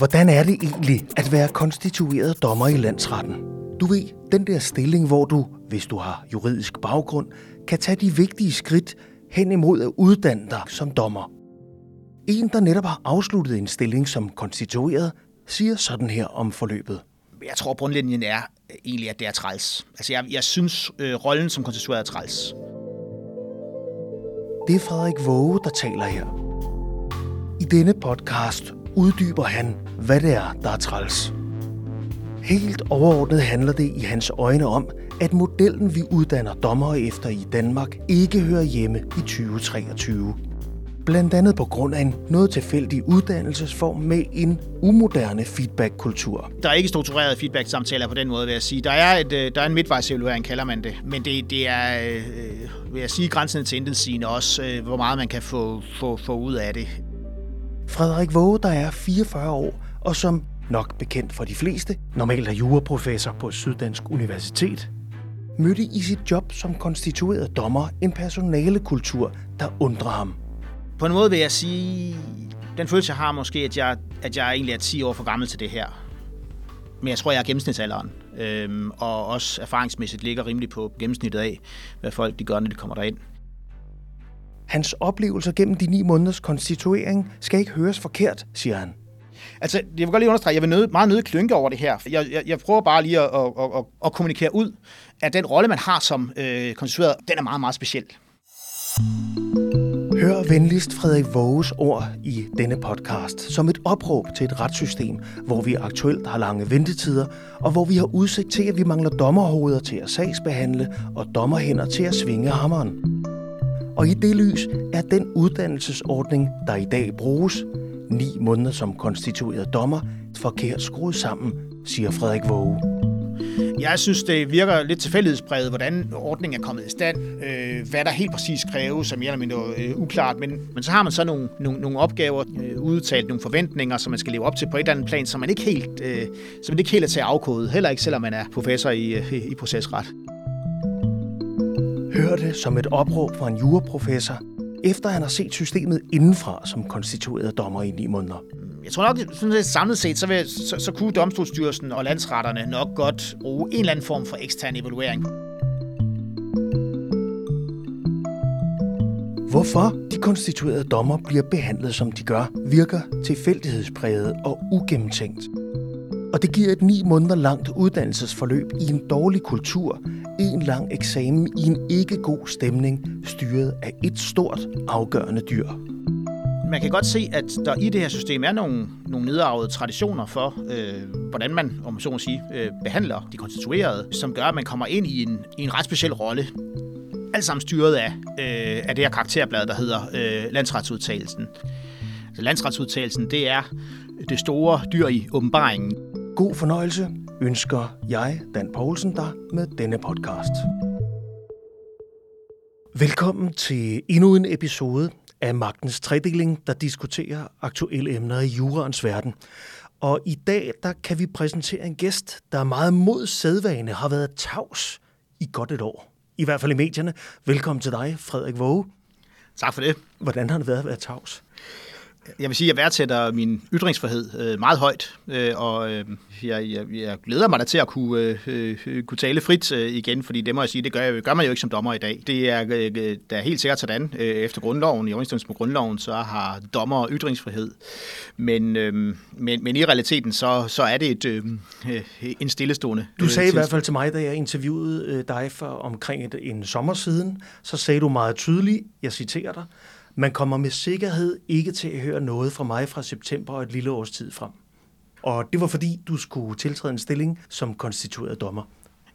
Hvordan er det egentlig at være konstitueret dommer i landsretten? Du ved, den der stilling, hvor du, hvis du har juridisk baggrund, kan tage de vigtige skridt hen imod at uddanne dig som dommer. En, der netop har afsluttet en stilling som konstitueret, siger sådan her om forløbet. Jeg tror, grundlinjen er egentlig, at det er træls. Altså, jeg, jeg synes, øh, rollen som konstitueret er træls. Det er Frederik Våge, der taler her. I denne podcast uddyber han, hvad det er, der er træls. Helt overordnet handler det i hans øjne om, at modellen, vi uddanner dommere efter i Danmark, ikke hører hjemme i 2023. Blandt andet på grund af en noget tilfældig uddannelsesform med en umoderne feedback-kultur. Der er ikke strukturerede feedback-samtaler på den måde, vil jeg sige. Der er, et, øh, der er en midtvejsevaluering, kalder man det. Men det, det er, øh, øh vil jeg sige, grænsen til intetsigende også, øh, hvor meget man kan få, få, få ud af det. Frederik Våge, der er 44 år, og som nok bekendt for de fleste, normalt er juraprofessor på Syddansk Universitet, mødte i sit job som konstitueret dommer en personalekultur, der undrer ham. På en måde vil jeg sige, den følelse, jeg har måske, at jeg, at jeg egentlig er 10 år for gammel til det her. Men jeg tror, jeg er gennemsnitsalderen. Øhm, og også erfaringsmæssigt ligger rimelig på gennemsnittet af, hvad folk de gør, når de kommer derind. Hans oplevelser gennem de ni måneders konstituering skal ikke høres forkert, siger han. Altså, jeg vil godt lige understrege, jeg vil nød, meget nødt klynke over det her. Jeg, jeg, jeg prøver bare lige at, at, at, at kommunikere ud, at den rolle, man har som øh, konstitueret, den er meget, meget speciel. Hør venligst Frederik Våges ord i denne podcast som et opråb til et retssystem, hvor vi aktuelt har lange ventetider, og hvor vi har udsigt til, at vi mangler dommerhoveder til at sagsbehandle og dommerhænder til at svinge hammeren. Og i det lys er den uddannelsesordning, der i dag bruges, ni måneder som konstitueret dommer, forkert skruet sammen, siger Frederik Våge. Jeg synes, det virker lidt tilfældighedspræget, hvordan ordningen er kommet i stand. Øh, hvad der helt præcis kræves, som mere eller mindre øh, uklart. Men, men så har man så nogle, nogle, nogle opgaver, øh, udtalt nogle forventninger, som man skal leve op til på et eller andet plan, som man ikke helt, øh, som man ikke helt er til at afkode. Heller ikke, selvom man er professor i, øh, i procesret. Hør det som et opråb fra en juraprofessor, efter han har set systemet indenfra som konstitueret dommer i ni måneder. Jeg tror nok, sådan set samlet set, så, vil, så, så kunne Domstolsstyrelsen og landsretterne nok godt bruge en eller anden form for ekstern evaluering. Hvorfor de konstituerede dommer bliver behandlet som de gør, virker tilfældighedspræget og ugennemtænkt. Og det giver et ni måneder langt uddannelsesforløb i en dårlig kultur, en lang eksamen i en ikke god stemning, styret af et stort, afgørende dyr. Man kan godt se, at der i det her system er nogle, nogle nedarvede traditioner for, øh, hvordan man, om man så må sige, øh, behandler de konstituerede, som gør, at man kommer ind i en, i en ret speciel rolle. Alt sammen styret af, øh, af det her karakterblad, der hedder øh, landsretsudtagelsen. Altså, landsretsudtagelsen, det er det store dyr i åbenbaringen. God fornøjelse ønsker jeg, Dan Poulsen, dig med denne podcast. Velkommen til endnu en episode af Magtens Tredeling, der diskuterer aktuelle emner i juraens verden. Og i dag der kan vi præsentere en gæst, der meget mod sædvane har været tavs i godt et år. I hvert fald i medierne. Velkommen til dig, Frederik Våge. Tak for det. Hvordan har det været at være tavs? Jeg vil sige, at jeg værdsætter min ytringsfrihed øh, meget højt, øh, og øh, jeg, jeg, jeg glæder mig da til at kunne, øh, øh, kunne tale frit øh, igen, fordi det må jeg sige, det gør, gør man jo ikke som dommer i dag. Det er, øh, der er helt sikkert sådan, øh, efter grundloven, i overensstemmelse med grundloven, så har dommer ytringsfrihed. Men, øh, men, men i realiteten, så, så er det et, øh, en stillestående Du sagde øh, i hvert fald til mig, da jeg interviewede øh, dig for omkring et, en sommer siden, så sagde du meget tydeligt, jeg citerer dig, man kommer med sikkerhed ikke til at høre noget fra mig fra september og et lille års tid frem. Og det var fordi, du skulle tiltræde en stilling som konstitueret dommer.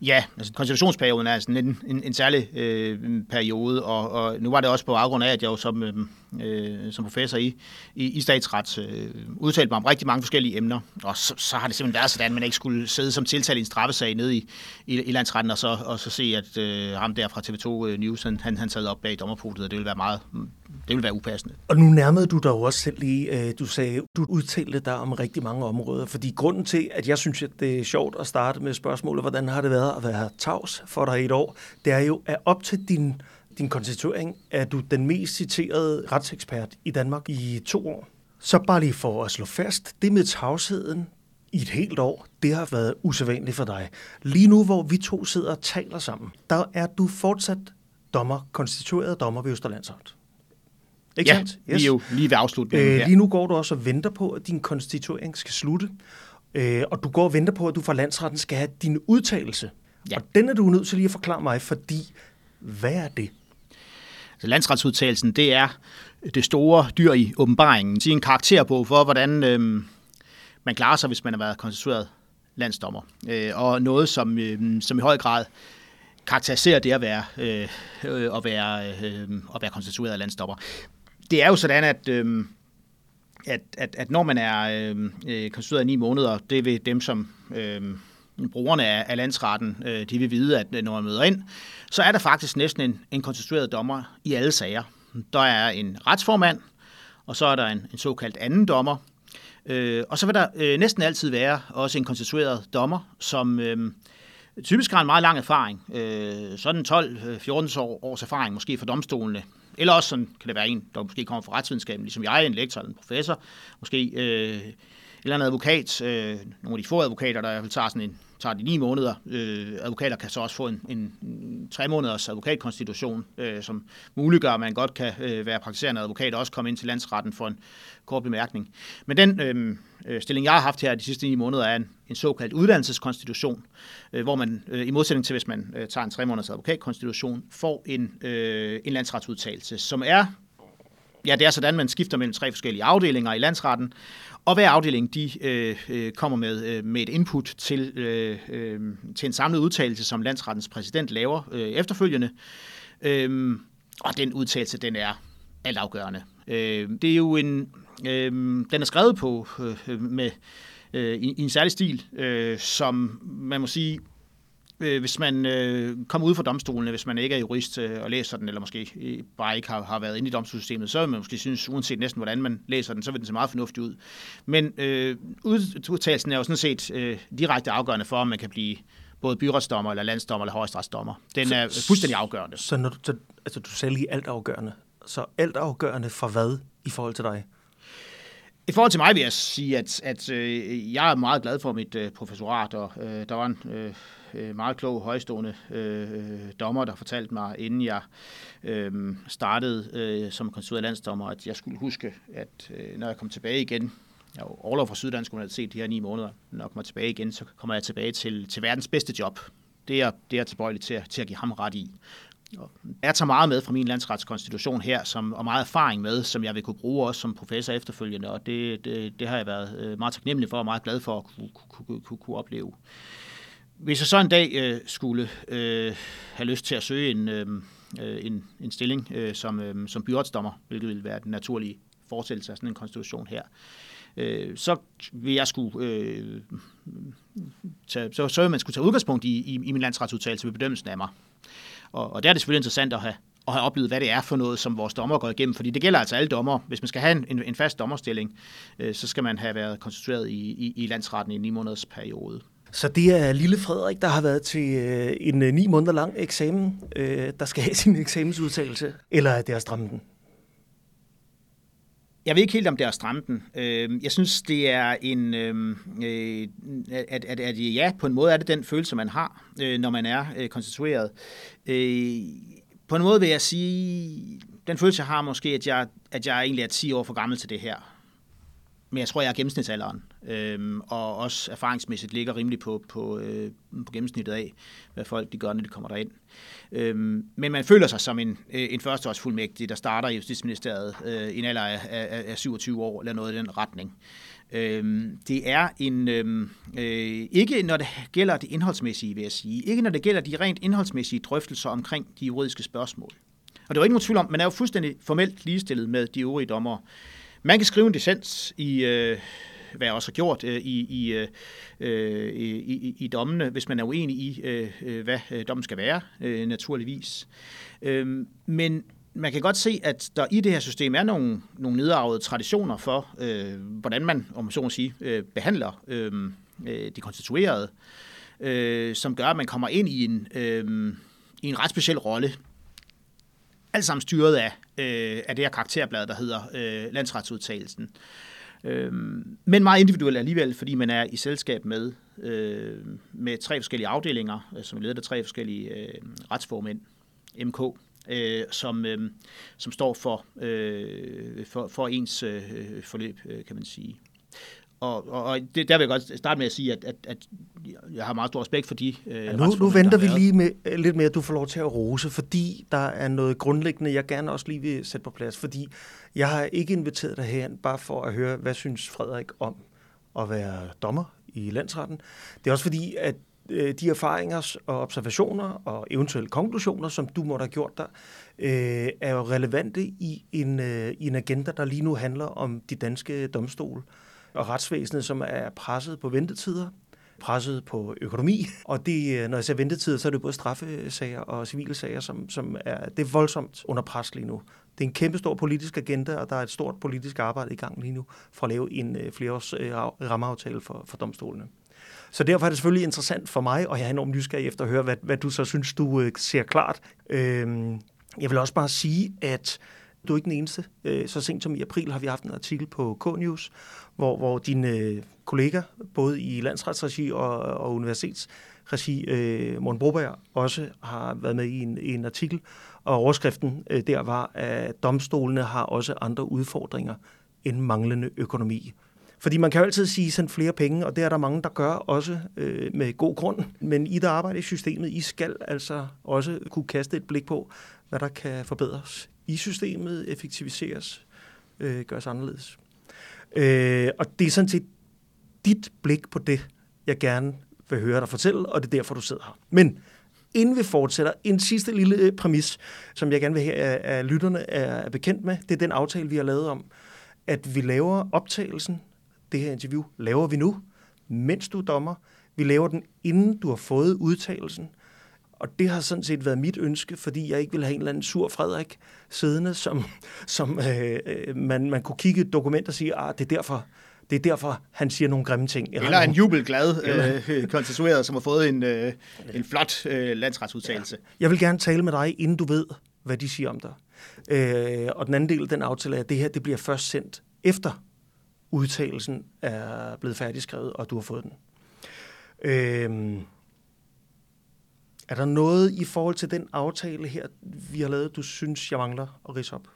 Ja, altså konstitutionsperioden er sådan en, en, en særlig øh, periode, og, og nu var det også på baggrund af, at jeg jo som, øh, øh som professor i, i, i statsret øh, udtalte mig om rigtig mange forskellige emner, og så, så har det simpelthen været sådan, at man ikke skulle sidde som tiltalt i en straffesag nede i, i, i landsretten, og så, og så se, at øh, ham der fra TV2 øh, News, han, han, han sad op bag dommerpotet, og det ville være meget det ville være upassende. Og nu nærmede du dig jo også selv lige, øh, du sagde, du udtalte dig om rigtig mange områder, fordi grunden til, at jeg synes, at det er sjovt at starte med spørgsmålet, hvordan har det været at være tavs for dig i et år, det er jo, at op til din, din konstituering er du den mest citerede retsekspert i Danmark i to år. Så bare lige for at slå fast, det med tavsheden i et helt år, det har været usædvanligt for dig. Lige nu, hvor vi to sidder og taler sammen, der er du fortsat dommer, konstitueret dommer ved Østerlandsret. Ikke ja, sandt? Yes. vi er jo lige ved afslutningen øh, Lige nu går du også og venter på, at din konstituering skal slutte. Øh, og du går og venter på, at du fra landsretten skal have din udtalelse. Ja. Og den er du nødt til lige at forklare mig, fordi hvad er det? Altså, landsretsudtalelsen, det er det store dyr i åbenbaringen. Det er en karakter på, for hvordan øh, man klarer sig, hvis man har været konstitueret landsdommer. Øh, og noget, som, øh, som i høj grad karakteriserer det at være, øh, at være, øh, at være konstitueret landsdommer. Det er jo sådan, at, øh, at, at, at når man er øh, øh konstitueret i ni måneder, det vil dem, som øh, Øh, brugerne af, af landsretten, øh, de vil vide, at øh, når man møder ind, så er der faktisk næsten en, en konstitueret dommer i alle sager. Der er en retsformand, og så er der en, en såkaldt anden dommer, øh, og så vil der øh, næsten altid være også en konstitueret dommer, som øh, typisk har en meget lang erfaring, øh, sådan 12-14 øh, år, års erfaring måske for domstolene, eller også sådan kan det være en, der måske kommer fra retsvidenskaben, ligesom jeg, en lektor eller en professor, måske øh, eller en advokat, øh, nogle af de få advokater, der tager sådan en tager de ni måneder. Øh, advokater kan så også få en, en, en tre måneders advokatkonstitution, øh, som muliggør, at man godt kan øh, være praktiserende advokat og også komme ind til landsretten for en kort bemærkning. Men den øh, øh, stilling, jeg har haft her de sidste ni måneder, er en, en såkaldt uddannelseskonstitution, øh, hvor man øh, i modsætning til, hvis man øh, tager en tre måneders advokatkonstitution, får en, øh, en landsretsudtalelse, som er Ja, det er sådan, man skifter mellem tre forskellige afdelinger i landsretten, og hver afdeling de øh, øh, kommer med, øh, med et input til, øh, øh, til en samlet udtalelse, som landsrettens præsident laver øh, efterfølgende. Øh, og den udtalelse, den er altafgørende. Øh, det er jo en, øh, den er skrevet på øh, med øh, i, i en særlig stil, øh, som man må sige øh, hvis man øh, kommer ud fra domstolene, hvis man ikke er jurist øh, og læser den, eller måske øh, bare ikke har, har været inde i domstolssystemet, så vil man måske synes, uanset næsten hvordan man læser den, så vil den se meget fornuftig ud. Men øh, udtalelsen er jo sådan set øh, direkte afgørende for, om man kan blive både byretsdommer, eller landsdommer, eller højesteretsdommer. Den er så, fuldstændig afgørende. Så, når du, så altså, du sagde lige alt afgørende. Så alt afgørende for hvad i forhold til dig? I forhold til mig vil jeg sige, at, at øh, jeg er meget glad for mit øh, professorat, og øh, der var en øh, øh, meget klog, højstående øh, dommer, der fortalte mig, inden jeg øh, startede øh, som konstitueret landsdommer, at jeg skulle huske, at øh, når jeg kom tilbage igen, jeg er overlov fra Syddansk Universitet de her ni måneder, når jeg kommer tilbage igen, så kommer jeg tilbage til, til verdens bedste job. Det er, det er tilbøjelig til, til at give ham ret i. Jeg tager meget med fra min landsretskonstitution her, som, og meget erfaring med, som jeg vil kunne bruge også som professor efterfølgende, og det, det, det har jeg været øh, meget taknemmelig for og meget glad for at kunne, kunne, kunne, kunne opleve. Hvis jeg så en dag øh, skulle øh, have lyst til at søge en, øh, øh en, en stilling øh, som, øh, som byretsdommer, hvilket ville være den naturlige fortsættelse af sådan en konstitution her, øh, så vil jeg skulle øh, tage, så, så vil man skulle tage udgangspunkt i, i, i min landsretsudtalelse ved bedømmelsen af mig. Og, og der er det selvfølgelig interessant at have, at have oplevet, hvad det er for noget, som vores dommer går igennem. Fordi det gælder altså alle dommer. Hvis man skal have en, en fast dommerstilling, øh, så skal man have været konstitueret i, i, i landsretten i en ni måneders periode. Så det er lille Frederik, der har været til øh, en øh, ni måneder lang eksamen, øh, der skal have sin eksamensudtalelse, eller er det at stramme den? Jeg ved ikke helt, om det er at stramme den. Øh, jeg synes, det er en... Øh, øh, at, at, at ja, på en måde er det den følelse, man har, når man er konstitueret. På en måde vil jeg sige, den følelse, jeg har måske, at jeg, at jeg egentlig er 10 år for gammel til det her men jeg tror, jeg er gennemsnitsalderen, øhm, og også erfaringsmæssigt ligger rimelig på, på, øh, på gennemsnittet af, hvad folk de gør, når de kommer derind. Øhm, men man føler sig som en, øh, en førsteårsfuldmægtig, der starter i Justitsministeriet øh, i en alder af, af, af 27 år, eller noget i den retning. Øhm, det er en, øhm, øh, ikke når det gælder det indholdsmæssige, vil jeg sige, ikke når det gælder de rent indholdsmæssige drøftelser omkring de juridiske spørgsmål. Og det er jo ikke nogen tvivl om, man er jo fuldstændig formelt ligestillet med de øvrige dommere. Man kan skrive en dissens i, øh, hvad jeg også har gjort, øh, i, i, øh, øh i, i, i dommene, hvis man er uenig i, øh, øh hvad øh, dommen skal være, øh, naturligvis. Øh, men man kan godt se, at der i det her system er nogle, nogle nedarvede traditioner for, øh, hvordan man, om man så må sige, øh, behandler øhm, øh, de konstituerede, øh, som gør, at man kommer ind i en, øh, i en ret speciel rolle alt sammen styret af, øh, af det her karakterblad, der hedder øh, landsretsudtalelsen. Øh, men meget individuelt alligevel, fordi man er i selskab med, øh, med tre forskellige afdelinger, øh, som ledet af tre forskellige øh, retsformænd, MK, øh, som, øh, som står for, øh, for, for ens øh, forløb, øh, kan man sige. Og, og, og det, der vil jeg godt starte med at sige, at, at, at jeg har meget stor respekt for de øh, ja, nu, nu venter vi lige med, øh, lidt med, at du får lov til at rose, fordi der er noget grundlæggende, jeg gerne også lige vil sætte på plads, fordi jeg har ikke inviteret dig herhen bare for at høre, hvad synes Frederik om at være dommer i landsretten. Det er også fordi, at øh, de erfaringer og observationer og eventuelle konklusioner, som du måtte have gjort der, øh, er jo relevante i en, øh, i en agenda, der lige nu handler om de danske domstole og retsvæsenet, som er presset på ventetider, presset på økonomi. Og det, øh, når jeg ser ventetider, så er det både straffesager og civile sager, som, som er, det er voldsomt under pres lige nu. Det er en kæmpe stor politisk agenda, og der er et stort politisk arbejde i gang lige nu for at lave en øh, flereårs øh, rammeaftale for, for domstolene. Så derfor er det selvfølgelig interessant for mig, og jeg er enormt nysgerrig efter at høre, hvad, hvad du så synes, du øh, ser klart. Øh, jeg vil også bare sige, at du er ikke den eneste. Øh, så sent som i april har vi haft en artikel på K-News, hvor, hvor dine øh, kolleger, både i landsretsregi og, og universitetsregi, øh, Morten Broberg, også har været med i en, i en artikel, og overskriften øh, der var, at domstolene har også andre udfordringer end manglende økonomi. Fordi man kan jo altid sige, send flere penge, og det er der mange, der gør også øh, med god grund. Men I, der arbejder i systemet, I skal altså også kunne kaste et blik på, hvad der kan forbedres i systemet, effektiviseres, øh, gøres anderledes. Øh, og det er sådan set dit blik på det, jeg gerne vil høre dig fortælle, og det er derfor, du sidder her. Men inden vi fortsætter, en sidste lille øh, præmis, som jeg gerne vil have, øh, at lytterne er bekendt med, det er den aftale, vi har lavet om, at vi laver optagelsen, det her interview laver vi nu, mens du er dommer. Vi laver den, inden du har fået udtalelsen. Og det har sådan set været mit ønske, fordi jeg ikke vil have en eller anden sur Frederik siddende, som, som øh, øh man, man kunne kigge et dokument og sige, at ah, det er derfor, det er derfor, han siger nogle grimme ting. Eller, eller en jubelglad øh, konstitueret, som har fået en, øh, en flot øh, landsretsudtalelse. Ja. Jeg vil gerne tale med dig, inden du ved, hvad de siger om dig. Øh, og den anden del af den aftale er, at det her det bliver først sendt efter udtalelsen er blevet færdigskrevet, og du har fået den. Øh, er der noget i forhold til den aftale her, vi har lavet, du synes, jeg mangler at rise op?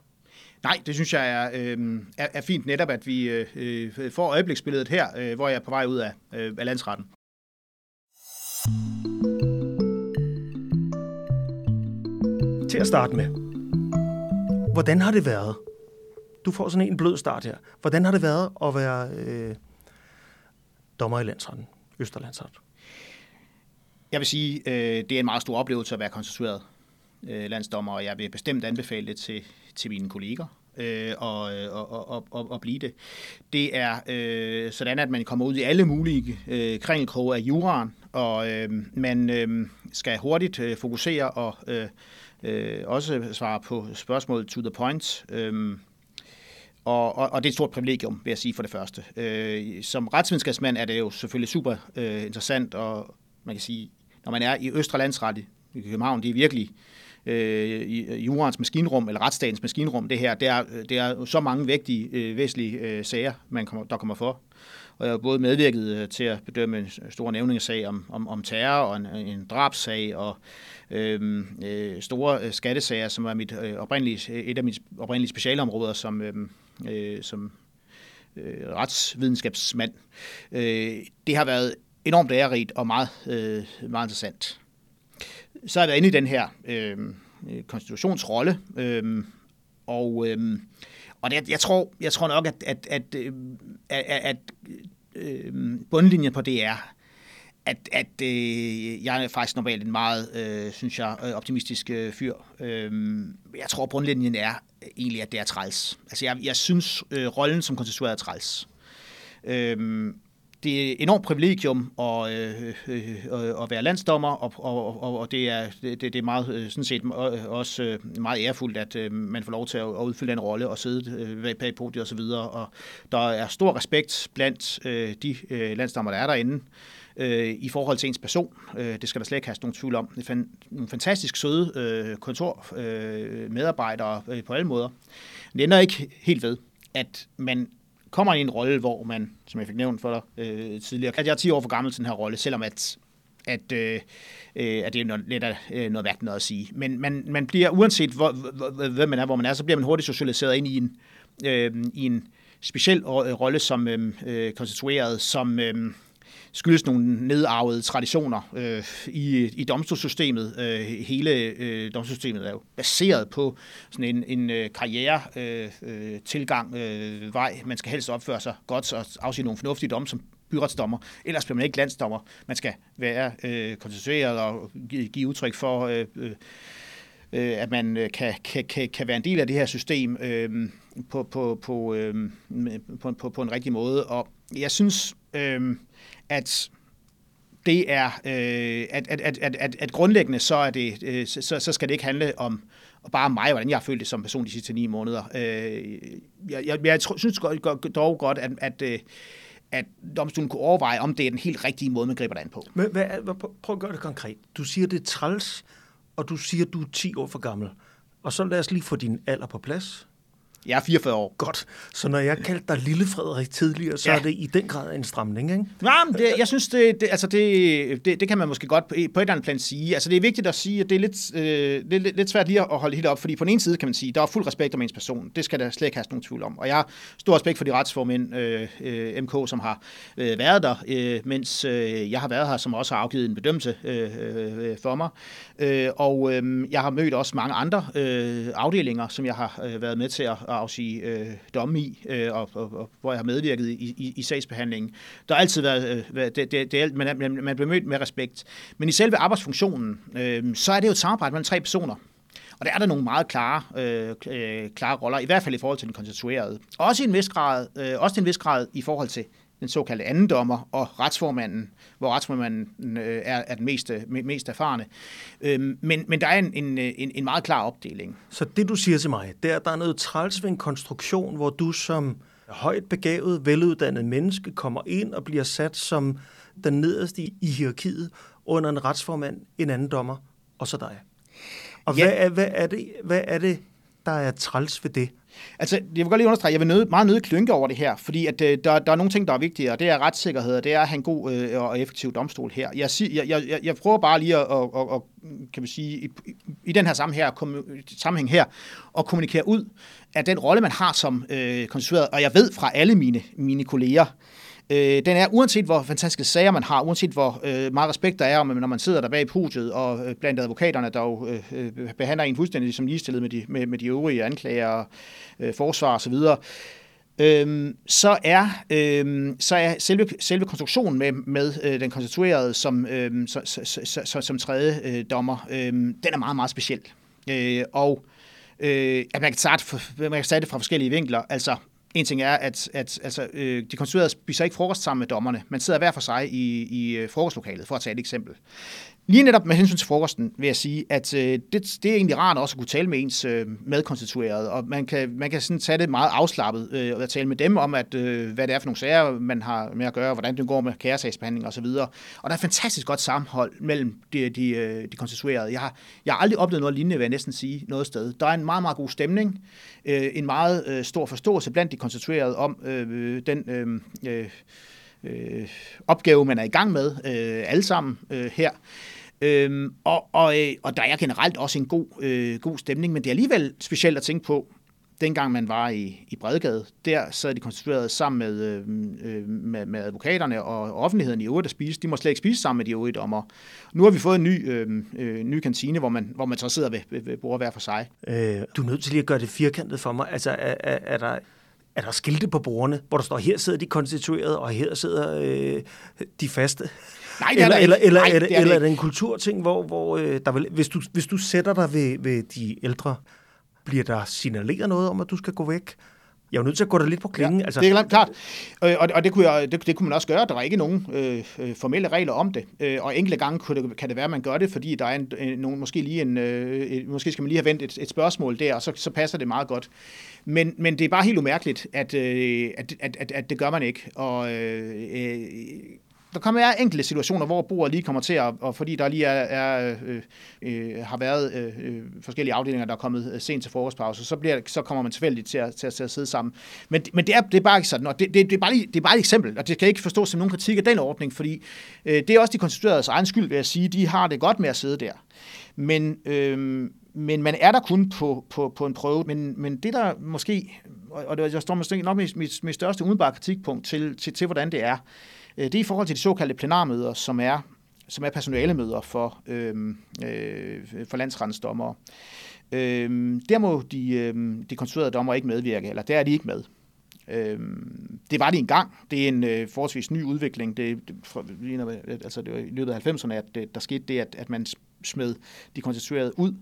Nej, det synes jeg er, øh, er, er fint netop, at vi øh, øh, får øjebliksbilledet her, øh, hvor jeg er på vej ud af, øh, af landsretten. Til at starte med, hvordan har det været? Du får sådan en blød start her. Hvordan har det været at være øh, dommer i landsretten, Østerlandsret? Jeg vil sige, øh, det er en meget stor oplevelse at være konstitueret øh, landsdommer, og jeg vil bestemt anbefale det til, til mine kolleger øh, og, og, og, og, og blive det. Det er øh, sådan, at man kommer ud i alle mulige øh, kringelkroge af juraen, og øh, man øh, skal hurtigt øh, fokusere og øh, øh, også svare på spørgsmål to the point. Øh, og, og, og det er et stort privilegium, vil jeg sige for det første. Øh, som retsvidenskabsmand er det jo selvfølgelig super øh, interessant, og man kan sige, når man er i Østre Landsret i København, det er virkelig øh, i jurens maskinrum, eller retsstatens maskinrum, det her, det er, øh, det er så mange vægtige, øh, væsentlige øh, sager, man kommer, der kommer for. Og jeg har både medvirket øh, til at bedømme en stor nævningesag om, om, om terror og en, en drabsag og øh, øh, store øh, skattesager, som er mit, øh, oprindelige, et af mine oprindelige specialområder som, øh, øh, som øh, retsvidenskabsmand. Øh, det har været enormt ærerigt og meget, øh, meget interessant. Så er jeg været inde i den her øh, konstitutionsrolle, øh, og, øh, og det, jeg, tror, jeg tror nok, at, at, at, øh, at, at øh, bundlinjen på det er, at, at øh, jeg er faktisk normalt en meget, øh, synes jeg, øh, optimistisk øh, fyr. Øh, jeg tror, bundlinjen er egentlig, at det er træls. Altså, jeg, jeg synes, øh, rollen som konstitueret er træls. Øh, det er et enormt privilegium at, øh, øh, øh, at være landsdommer, og, og, og det, er, det, det er meget, øh, sådan set også øh, meget ærefuldt, at øh, man får lov til at udfylde den rolle og sidde bag podiet osv. Og, og der er stor respekt blandt de landsdommer, der er derinde, i forhold til ens person. Det skal der slet ikke have nogen tvivl om. Det er nogle fantastisk søde kontormedarbejdere på alle måder. Men det ender ikke helt ved, at man kommer i en rolle, hvor man, som jeg fik nævnt for dig øh, tidligere, at jeg er 10 år for gammel til den her rolle, selvom at at, øh, øh, at det er noget, lidt af øh, noget værd noget at sige. Men man, man bliver, uanset hvor, hvem man er, hvor man er, så bliver man hurtigt socialiseret ind i en, øh, i en speciel rolle som øh, øh konstitueret, som øh, skyldes nogle nedarvede traditioner øh, i, i domstolssystemet. Øh, hele øh, domstolssystemet er jo baseret på sådan en, en øh, karriere øh, øh, tilgang øh, vej. Man skal helst opføre sig godt og afsige nogle fornuftige domme som byretsdommer. Ellers bliver man ikke landsdommer. Man skal være øh, konstitueret og give, give udtryk for, øh, øh, øh at man øh, kan, kan, kan, kan være en del af det her system øh, på, på, på, øh, på, på, på en rigtig måde. Og jeg synes, øh, at det er, øh, at, at, at, at, at, at grundlæggende så, er det, øh, så, så skal det ikke handle om og bare mig, hvordan jeg har følt det som person de sidste ni måneder. Øh, jeg, jeg, jeg synes dog godt, at, at, øh, at domstolen kunne overveje, om det er den helt rigtige måde, man griber det an på. Men hvad, hvad, prøv at gøre det konkret. Du siger, det er træls, og du siger, du er 10 år for gammel. Og så lad os lige få din alder på plads. Jeg er 44 år. Godt. Så når jeg kaldte dig Lille Frederik tidligere, så ja. er det i den grad en stramning, ikke? Ja, men det, jeg synes, det, det, altså det, det, det kan man måske godt på, på et eller andet plan sige. Altså det er vigtigt at sige, at det er lidt, øh, lidt, lidt svært lige at holde helt op, fordi på den ene side kan man sige, der er fuld respekt om ens person. Det skal der slet ikke have nogen tvivl om. Og jeg har stor respekt for de retsformænd, øh, øh, MK, som har øh, været der, øh, mens øh, jeg har været her, som også har afgivet en bedømmelse øh, øh, for mig. Øh, og øh, jeg har mødt også mange andre øh, afdelinger, som jeg har øh, været med til at afsige øh, domme i, øh, og, og, og hvor jeg har medvirket i, i, i sagsbehandlingen. Der har altid været, øh, det, det, det, man, man, man bliver mødt med respekt. Men i selve arbejdsfunktionen, øh, så er det jo et samarbejde mellem tre personer. Og der er der nogle meget klare, øh, øh klare roller, i hvert fald i forhold til den konstituerede. Også i en vis grad, øh, også i en vis grad i forhold til den såkaldte anden dommer og retsformanden, hvor retsformanden øh, er, er den mest, mest erfarne. Øhm, men, men der er en, en, en, en meget klar opdeling. Så det, du siger til mig, det er, at der er noget træls ved en konstruktion, hvor du som højt begavet, veluddannet menneske kommer ind og bliver sat som den nederste i, i hierarkiet under en retsformand, en anden dommer, og så dig. Og ja. hvad, er, hvad, er det, hvad er det, der er træls ved det? Altså, jeg vil godt lige understrege, jeg vil nød, meget nødt klynke over det her, fordi at, øh, der, der er nogle ting, der er vigtige, og det er retssikkerhed, og det er at have en god øh, og effektiv domstol her. Jeg, jeg, jeg, jeg prøver bare lige at, og, og, og, kan man sige, i, i den her sammenhæng her, sammenhæng her, at kommunikere ud af den rolle, man har som øh, konstitueret, og jeg ved fra alle mine, mine kolleger, Øh, den er, uanset hvor fantastiske sager man har, uanset hvor øh, meget respekt der er, når man sidder der bag i podiet, og øh, blandt advokaterne, der jo øh, øh, behandler en fuldstændig som ligestillet med de, med, med de øvrige anklager, øh, forsvar osv., Øhm, så er øhm, så er selve selve konstruktionen med med øh, den konstituerede som øhm, så, så, så, så, som tredje øh, dommer, øhm, den er meget meget speciel. Øh, og øh, at man kan starte man kan starte det fra forskellige vinkler. Altså en ting er, at, at altså, øh, de konstituerede spiser ikke frokost sammen med dommerne. Man sidder hver for sig i, i øh, frokostlokalet, for at tage et eksempel. Lige netop med hensyn til frokosten vil jeg sige, at øh, det, det er egentlig rart også at kunne tale med ens øh, medkonstituerede, og man kan, man kan sådan tage det meget afslappet øh, og tale med dem om, at, øh, hvad det er for nogle sager, man har med at gøre, hvordan det går med kæresagsbehandling osv. Og, og der er fantastisk godt sammenhold mellem de, de, øh, de konstituerede. Jeg har, jeg har aldrig oplevet noget lignende, vil jeg næsten sige, noget sted. Der er en meget, meget god stemning, øh, en meget øh, stor forståelse blandt de konstituerede om øh, den... Øh, øh, øh opgave, man er i gang med, øh, alle sammen øh, her. Øhm, og, og, øh, og der er generelt også en god, øh, god stemning, men det er alligevel specielt at tænke på, dengang man var i, i Bredegade, der sad de konstitueret sammen med, øh, øh med, med advokaterne og, og offentligheden i øvrigt at spise. De må slet ikke spise sammen med de øvrige dommer. Nu har vi fået en ny, øh, øh, ny kantine, hvor man, hvor man så sidder ved, ved, ved bordet hver for sig. Øh, du er nødt til lige at gøre det firkantet for mig. Altså, er, er, er der er der skilte på bordene, hvor der står, her sidder de konstituerede, og her sidder øh, de faste? Nej, det er eller, eller, eller, Nej, er det, eller er det en kulturting, hvor, hvor øh, der vil, hvis, du, hvis du sætter dig ved, ved de ældre, bliver der signaleret noget om, at du skal gå væk? Jeg er jo nødt til at gå der lidt på klingen. Ja, altså. Det er klart, og, og det, kunne jeg, det, det kunne man også gøre. Der var ikke nogen øh, øh, formelle regler om det, øh, og enkelte gange kunne det, kan det være, at man gør det, fordi der er en, en, nogen, måske lige en, øh, måske skal man lige have vendt et, et spørgsmål der, og så, så passer det meget godt. Men, men det er bare helt umærkeligt, at, øh, at, at, at, at det gør man ikke. Og øh, der kommer være enkelte situationer, hvor bordet lige kommer til at, og fordi der lige er, er øh, øh, har været øh, øh forskellige afdelinger, der er kommet øh, sent til frokostpause, så, bliver, så kommer man tilfældigt til at, til, at, til at sidde sammen. Men, men det, er, det er bare ikke sådan, og det, det, det, er bare, det er bare et eksempel, og det kan ikke forstås som nogen kritik af den ordning, fordi øh, det er også de konstitueredes egen skyld, vil jeg sige, de har det godt med at sidde der. Men, øh, men man er der kun på, på, på en prøve. Men, men det der måske, og det jeg står måske nok mit, mit, mit største umiddelbare kritikpunkt til, til, til, hvordan det er, øh, Øh, det er i forhold til de såkaldte plenarmøder, som er, som er personalemøder for, øh, øh, for landsrettens. Øh, der må de, øh, de konstruerede dommer ikke medvirke, eller der er de ikke med. Øh, det var det engang. Det er en øh, forholdsvis ny udvikling. Det, det, for, altså det var i løbet af 90'erne, at det, der skete det, at, at man smed de konstituerede ud.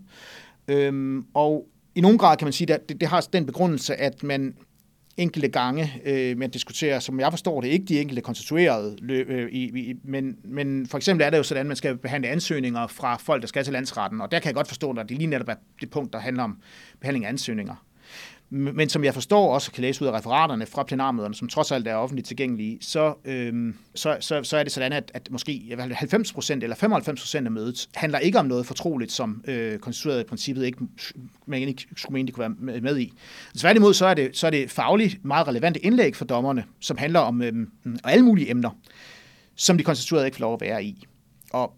Øhm, og i nogen grad kan man sige, at det, det har den begrundelse, at man enkelte gange, øh, man diskuterer, som jeg forstår det, ikke de enkelte konstituerede, øh, i, i, men, men for eksempel er det jo sådan, at man skal behandle ansøgninger fra folk, der skal til landsretten, og der kan jeg godt forstå, at det lige netop er det punkt, der handler om behandling af ansøgninger. Men som jeg forstår også kan læse ud af referaterne fra plenarmøderne, som trods alt er offentligt tilgængelige, så, øhm, så, så, så er det sådan, at, at måske 90% eller 95% af mødet handler ikke om noget fortroligt, som øh, konstitueret i princippet ikke, man ikke skulle mene, de kunne være med i. Tværtimod så er det, så er det fagligt meget relevante indlæg for dommerne, som handler om øhm, alle mulige emner, som de konstituerede ikke får lov at være i. Og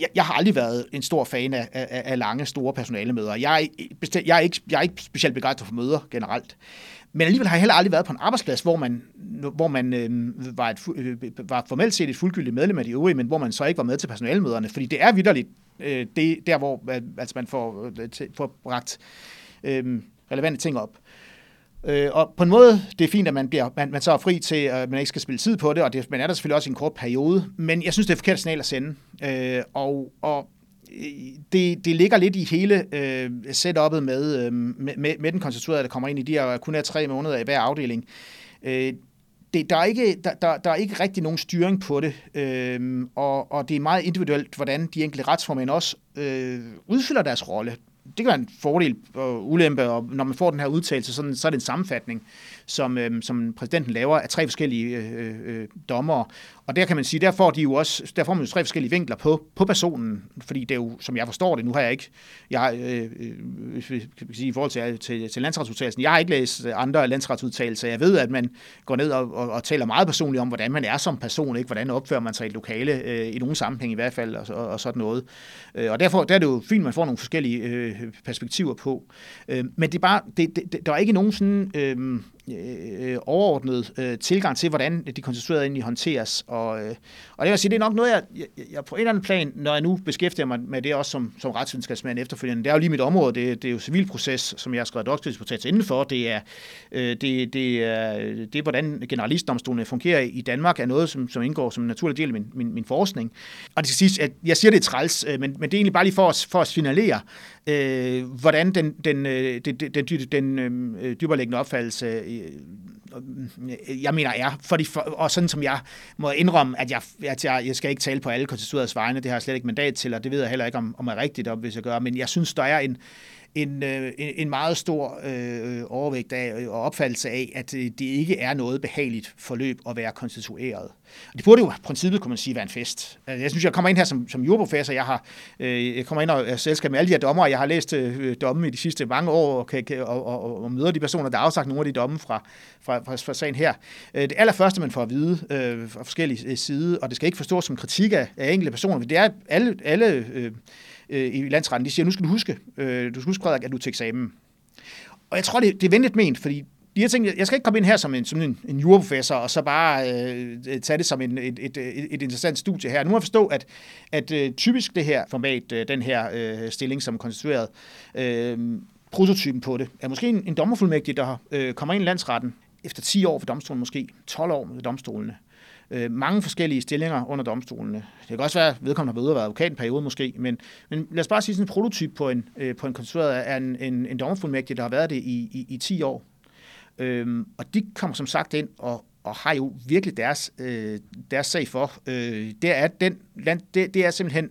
jeg, jeg har aldrig været en stor fan af, af, af lange, store personalemøder. Jeg er, bestemt, jeg, er ikke, jeg er ikke specielt begejstret for møder generelt. Men alligevel har jeg heller aldrig været på en arbejdsplads, hvor man, hvor man øh, var, et, øh, var formelt set et fuldgyldigt medlem af de øvrige, men hvor man så ikke var med til personalemøderne. Fordi det er vidderligt øh, det, der, hvor altså man får, øh, får bragt øh, relevante ting op. Øh, og på en måde, det er fint, at man, bliver, man, man så er fri til, at man ikke skal spille tid på det, og det, man er der selvfølgelig også i en kort periode, men jeg synes, det er et forkert signal at sende. Øh, og, og øh, det, det ligger lidt i hele øh, setup'et med, øh, med, med den konstituerede, der kommer ind i de her kun er tre måneder i hver afdeling. Øh, det, der, er ikke, der, der, der er ikke rigtig nogen styring på det, øh, og, og det er meget individuelt, hvordan de enkelte retsformænd også øh, udfylder deres rolle det kan være en fordel og ulempe, og når man får den her udtalelse, så, så er det en sammenfatning, som, øh, som præsidenten laver af tre forskellige øh, øh, øh dommere. Og der kan man sige, der får de jo også, der får man jo tre forskellige vinkler på, på personen, fordi det er jo, som jeg forstår det, nu har jeg ikke, jeg øh, øh, øh kan sige, i forhold til, til, til landsretsudtalelsen, jeg har ikke læst andre landsretsudtalelser. Jeg ved, at man går ned og, og, og taler meget personligt om, hvordan man er som person, ikke hvordan opfører man sig i et lokale, øh, i nogle sammenhæng i hvert fald, og, og, og sådan noget. Øh, og derfor der er det jo fint, at man får nogle forskellige øh, perspektiver på. Øh, men det er bare, det, det, der er ikke nogen sådan... Øh, øh, overordnet øh, tilgang til, hvordan de konstituerede egentlig håndteres. Og, øh, og det vil sige, det er nok noget, jeg, jeg, jeg på en eller anden plan, når jeg nu beskæftiger mig med det også som, som retsvidenskabsmand efterfølgende, det er jo lige mit område, det, det er jo civilproces, som jeg har skrevet doktordisputats indenfor, det er, øh, det, det, er, det er, hvordan generalistdomstolene fungerer i Danmark, er noget, som, som indgår som en naturlig del af min, min, min forskning. Og det skal siges, at jeg siger, det er træls, øh, men, men det er egentlig bare lige for at, for at signalere, øh, hvordan den, den, øh, den, den, den, den øh, dyberlæggende opfattelse, øh, jeg mener er, fordi for, og sådan som jeg må indrømme, at jeg, at jeg, jeg skal ikke tale på alle konstituerede vegne, det har jeg slet ikke mandat til, og det ved jeg heller ikke, om, om er rigtigt, om, hvis jeg gør, men jeg synes, der er en, en, øh, en meget stor øh, overvægt af og opfattelse af, at øh, det ikke er noget behageligt forløb at være konstitueret. Og Det burde jo i princippet, kunne man sige, være en fest. Altså, jeg synes, jeg kommer ind her som, som jordprofessor, Jeg, har, øh, jeg kommer ind og er selskab med alle de her dommer, jeg har læst øh, domme i de sidste mange år, og, kan, og, og, og møder de personer, der har afsagt nogle af de domme fra, fra, fra, fra sagen her. Øh, det allerførste, man får at vide øh, fra forskellige øh, sider, og det skal ikke forstås som kritik af, af enkelte personer, det er alle, alle øh, øh, i landsretten, de siger, nu skal du huske, øh, du skal huske, Frederik, at du er til eksamen. Og jeg tror, det, det er venligt ment, fordi de her ting, jeg skal ikke komme ind her som en, som en, en juraprofessor, og så bare øh, tage det som en, et, et, et, et interessant studie her. Nu må jeg forstå, at, at øh, typisk det her format, øh, den her øh, stilling som konstitueret, øh, prototypen på det, er måske en, en dommerfuldmægtig, der øh, kommer ind i landsretten efter 10 år ved domstolen, måske 12 år ved domstolene. Øh, Øh, mange forskellige stillinger under domstolene. Det kan også være, at vedkommende har været ude og været advokat en periode måske, men, men lad os bare sige sådan en prototyp på en, øh, på en konstrueret af en, en, en dommerfuldmægtig, der har været det i, i, i 10 år Øhm, og de kommer som sagt ind og, og har jo virkelig deres, øh, deres sag for. Øh, det, er den, det, det er simpelthen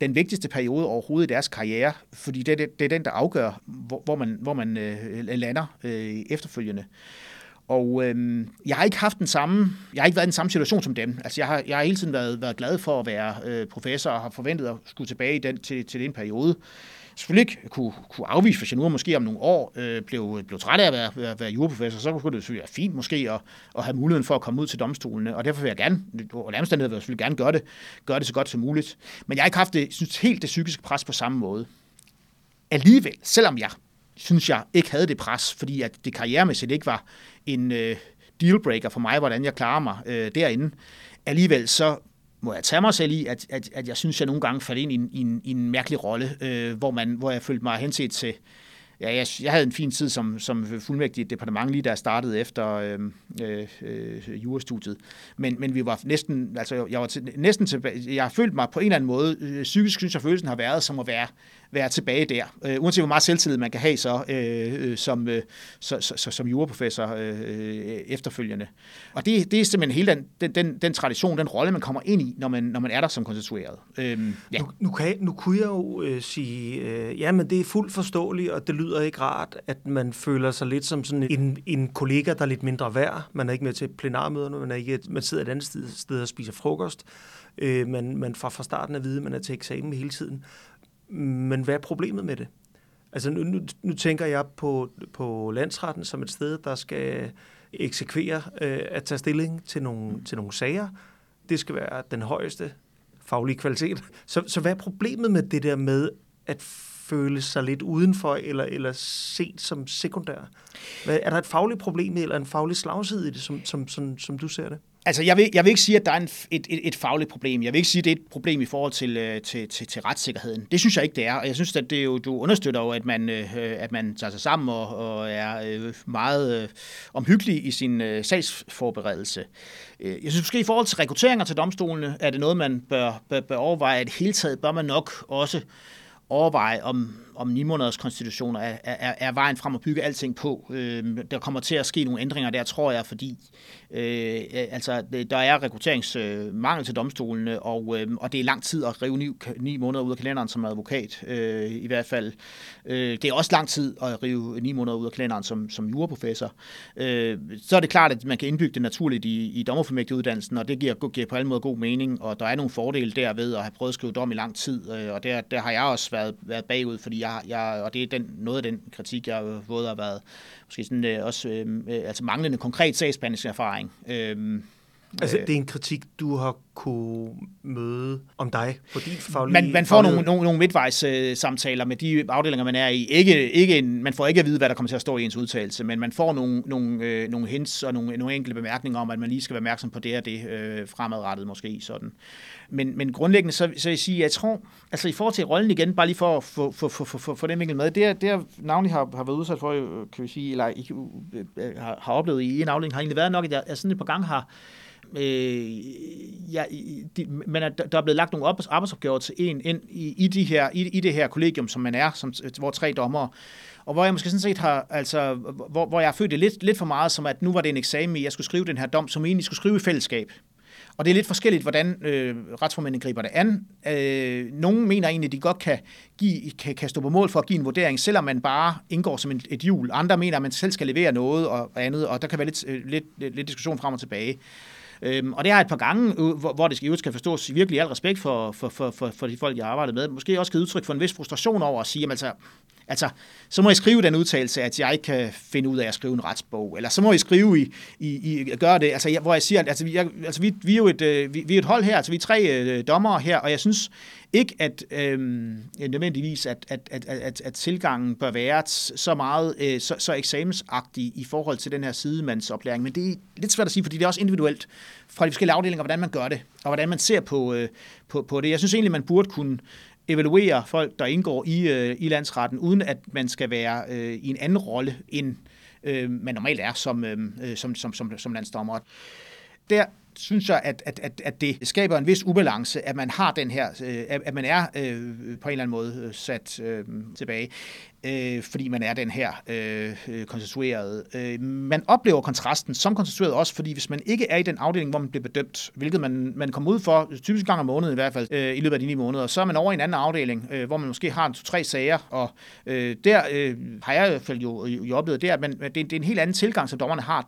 den vigtigste periode overhovedet i deres karriere, fordi det, det, det er den, der afgør, hvor, hvor man, hvor man øh, lander øh, efterfølgende. Og øhm, jeg har ikke haft den samme, jeg har ikke været i den samme situation som dem. Altså jeg har, jeg har hele tiden været, været glad for at være øh, professor og har forventet at skulle tilbage i den, til, til den periode selvfølgelig ikke kunne, kunne afvise, hvis jeg nu måske om nogle år øh, blev, blev træt af at være, være, være juraprofessor, så kunne det selvfølgelig være fint måske at, at have muligheden for at komme ud til domstolene, og derfor vil jeg gerne, og omstændigheder vil jeg selvfølgelig gerne gøre det, gøre det så godt som muligt. Men jeg har ikke haft det, synes, helt det psykiske pres på samme måde. Alligevel, selvom jeg synes, jeg ikke havde det pres, fordi at det karrieremæssigt ikke var en øh, dealbreaker for mig, hvordan jeg klarer mig øh, derinde, alligevel så må jeg tage mig selv i, at, at, at jeg synes, jeg nogle gange faldt ind i en, i en, i en mærkelig rolle, øh, hvor, man, hvor jeg følte mig henset til, ja, jeg, jeg havde en fin tid som, som fuldmægtig i departement, lige da jeg startede efter øhm, øh, øh, jurastudiet. Men, men vi var næsten, altså jeg var til, næsten tilbage, jeg har følt mig på en eller anden måde, øh, psykisk synes jeg følelsen har været som at være være tilbage der. Øh, uanset hvor meget selvtillid man kan have så øh, øh som, øh, så, så, så, som juraprofessor øh, øh, efterfølgende. Og det, det er simpelthen hele den, den, den, den tradition, den rolle, man kommer ind i, når man, når man er der som konstitueret. Øh, ja. nu, nu, kan, nu kunne jeg jo øh, sige, øh, ja, men det er fuldt forståeligt, og det lyder ikke rart, at man føler sig lidt som sådan en, en kollega, der er lidt mindre værd. Man er ikke med til plenarmøderne, man, er ikke, man sidder et andet sted, sted og spiser frokost. Øh, man, man fra, fra starten af vide, man er til eksamen hele tiden. Men hvad er problemet med det? Altså nu, nu, nu tænker jeg på, på landsretten som et sted, der skal eksekvere øh, at tage stilling til nogle, til nogle sager. Det skal være den højeste faglige kvalitet. Så, så hvad er problemet med det der med at føle sig lidt udenfor eller, eller set som sekundær? Hvad, er der et fagligt problem eller en faglig slagside i det, som, som, som, som du ser det? Altså, jeg vil, jeg vil ikke sige, at der er en, et, et, et fagligt problem. Jeg vil ikke sige, at det er et problem i forhold til, øh, til, til, til retssikkerheden. Det synes jeg ikke, det er. Og jeg synes, at det jo, du understøtter jo, at man, øh, at man tager sig sammen og, og er øh, meget øh, omhyggelig i sin øh, sagsforberedelse. Øh, jeg synes måske, i forhold til rekrutteringer til domstolene, er det noget, man bør, bør, bør overveje. At hele taget bør man nok også overveje, om, om 9 måneders konstitutioner er, er, er vejen frem at bygge alting på. Øh, der kommer til at ske nogle ændringer der, tror jeg, fordi øh, altså, øh, der er rekrutteringsmangel øh, til domstolene, og, øh, og det er lang tid at rive 9, 9 måneder ud af kalenderen som advokat, øh, i hvert fald. Øh, det er også lang tid at rive 9 måneder ud af kalenderen som, som juraprofessor. Øh, så er det klart, at man kan indbygge det naturligt i, i dommerformægteuddannelsen, og det giver, giver på alle måder god mening, og der er nogle fordele derved at have prøvet at skrive dom i lang tid, øh, og der, der har jeg også været, været bagud, fordi jeg, jeg, og det er den, noget af den kritik, jeg både har været, måske sådan, øh, også øh, øh altså manglende konkret sagsbehandlingserfaring. Øh, Altså, det er en kritik, du har kunne møde om dig på din faglige... Man, man får nogle, nogle, nogle midtvejs øh, samtaler med de afdelinger, man er i. Ikke, ikke en, man får ikke at vide, hvad der kommer til at stå i ens udtalelse, men man får nogle, nogle, øh, nogle hints og nogle, nogle enkelte bemærkninger om, at man lige skal være opmærksom på det og det øh, fremadrettet måske. Sådan. Men, men grundlæggende, så, så jeg sige, jeg tror, altså i forhold til rollen igen, bare lige for at få, få, få, få, få den vinkel med, det, er, det er navnlig har, har været udsat for, kan vi sige, eller ikke, har, har oplevet i en afdeling, har egentlig været nok, at jeg, jeg sådan et par gange har øh, ja, de, men at der er blevet lagt nogle arbejdsopgaver til en ind i, i, de her, i, i det her kollegium, som man er, som, hvor tre dommere, og hvor jeg måske sådan set har, altså, hvor, hvor jeg har følt det lidt, lidt for meget, som at nu var det en eksamen, jeg skulle skrive den her dom, som egentlig skulle skrive i fællesskab. Og det er lidt forskelligt, hvordan øh, retsformændene griber det an. Øh, nogle mener egentlig, at de godt kan, give, kan, kan stå på mål for at give en vurdering, selvom man bare indgår som et, et hjul. Andre mener, at man selv skal levere noget og andet, og der kan være lidt, øh, lidt, lidt, lidt diskussion frem og tilbage. Øhm, og det har et par gange, øh, hvor, hvor det skal, skal forstås virkelig al respekt for, for, for, for, for de folk, jeg har arbejdet med. Måske også givet udtryk for en vis frustration over at sige, jamen, altså, altså, så må jeg skrive den udtalelse, at jeg ikke kan finde ud af at skrive en retsbog, eller så må jeg skrive i, i, i gøre det, altså, jeg, hvor jeg siger, at altså, vi, jeg, altså, vi, vi, er jo et, øh, vi, vi er et hold her, altså vi er tre øh, dommere her, og jeg synes, ikke at øh, nødvendigvis, at, at, at, at, at tilgangen bør være så meget øh, så, så eksamensagtig i forhold til den her sidemandsoplæring, men det er lidt svært at sige, fordi det er også individuelt fra de forskellige afdelinger, hvordan man gør det, og hvordan man ser på, øh, på, på det. Jeg synes egentlig, man burde kunne evaluere folk, der indgår i, øh, i landsretten, uden at man skal være øh, i en anden rolle, end øh, man normalt er som, øh, øh som, som, som, som landsdommer. Der synes jeg, at, at, at, at det skaber en vis ubalance, at man har den her, øh, at man er øh, på en eller anden måde øh, sat øh, tilbage øh, fordi man er den her øh, øh, konstituerede. Øh, man oplever kontrasten som konstitueret også, fordi hvis man ikke er i den afdeling, hvor man bliver bedømt, hvilket man, man kommer ud for, typisk gang om måneden i hvert fald, øh, i løbet af de ni måneder, så er man over i en anden afdeling, øh, hvor man måske har en to-tre sager, og øh, der øh, har jeg i hvert fald jo, jo oplevet, det at man, det, det er en helt anden tilgang, som dommerne har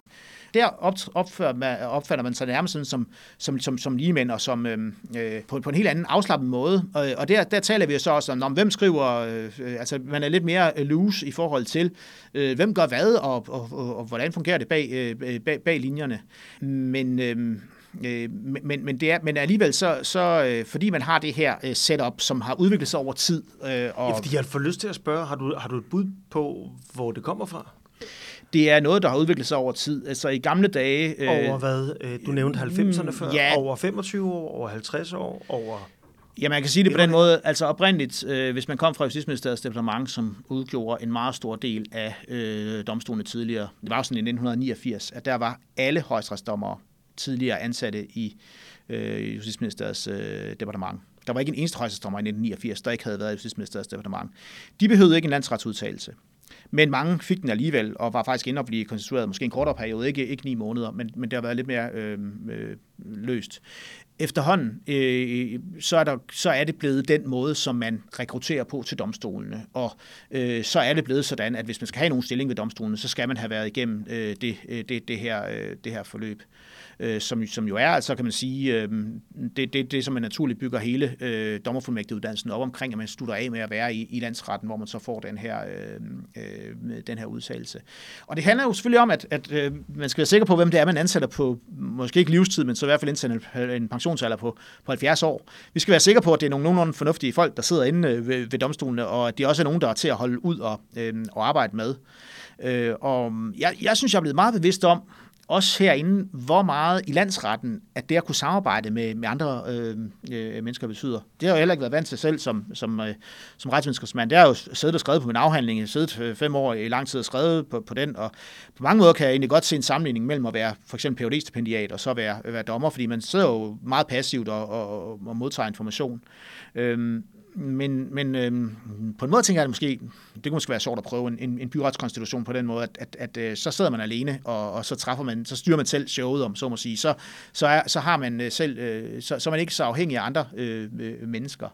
der opfører man, opfatter man sig nærmest sådan som, som, som, som ligemænd og som, øhm, øh, på, på en helt anden afslappet måde. Og, og der, der taler vi så også om, om hvem skriver, øh, øh altså man er lidt mere loose i forhold til, øh, hvem gør hvad, og, og, og, og hvordan fungerer det bag, øh, bag, bag linjerne. Men... Øh, men, men, det er, men alligevel så, så øh, fordi man har det her øh, setup, som har udviklet sig over tid. Øh, og ja, fordi jeg får lyst til at spørge, har du, har du et bud på, hvor det kommer fra? det er noget, der har udviklet sig over tid. Altså i gamle dage... Øh, over hvad? Øh, du nævnte 90'erne før. Ja. Over 25 år, over 50 år, over... Ja, man kan sige det på den måde. Altså oprindeligt, øh, hvis man kom fra Justitsministeriets departement, som udgjorde en meget stor del af øh, domstolene tidligere, det var jo sådan i 1989, at der var alle højstrætsdommere tidligere ansatte i øh, Justitsministeriets øh, departement. Der var ikke en eneste højstrætsdommer i 1989, der ikke havde været i Justitsministeriets departement. De behøvede ikke en landsretsudtalelse. Men mange fik den alligevel, og var faktisk inde og blive konstitueret måske en kortere periode, ikke, ikke ni måneder, men, men det har været lidt mere øh, øh, løst. Efterhånden, øh, så, er der, så er det blevet den måde, som man rekrutterer på til domstolene, og øh, så er det blevet sådan, at hvis man skal have nogen stilling ved domstolene, så skal man have været igennem øh, det, øh, det, det, her, øh, det her forløb øh, som, som jo er, altså kan man sige, øh, det, det, det, som man naturligt bygger hele øh, dommerfuldmægtiguddannelsen op omkring, at man slutter af med at være i, i landsretten, hvor man så får den her, øhm, øh, øh, den her udtalelse. Og det handler jo selvfølgelig om, at, at øh, man skal være sikker på, hvem det er, man ansætter på, måske ikke livstid, men så i hvert fald indtil en pensionsalder på, på 70 år. Vi skal være sikre på, at det er nogle nogenlunde fornuftige folk, der sidder inde øh, ved, ved domstolene, og at de også er nogen, der er til at holde ud og, øh, og arbejde med. Øh, og jeg, jeg synes, jeg er blevet meget bevidst om, også herinde, hvor meget i landsretten, at det at kunne samarbejde med, med andre øh, øh, mennesker betyder. Det har jeg heller ikke været vant til selv som, som, øh, som retsvidenskabsmand. Det har jo siddet og skrevet på min afhandling, jeg har siddet øh, fem år i lang tid og skrevet på, på den, og på mange måder kan jeg egentlig godt se en sammenligning mellem at være for eksempel phd stipendiat og så være, være dommer, fordi man sidder jo meget passivt og, og, og modtager information. Øhm, men, men øhm, på en måde tænker jeg, at måske, det kunne måske være sjovt at prøve en, en, en byretskonstitution på den måde, at, at, at, øh, så sidder man alene, og, og så træffer man, så styrer man selv showet, om så må sige. Så, så, er, så har man øh, selv, øh, så, så er man ikke så afhængig af andre øh, øh, mennesker.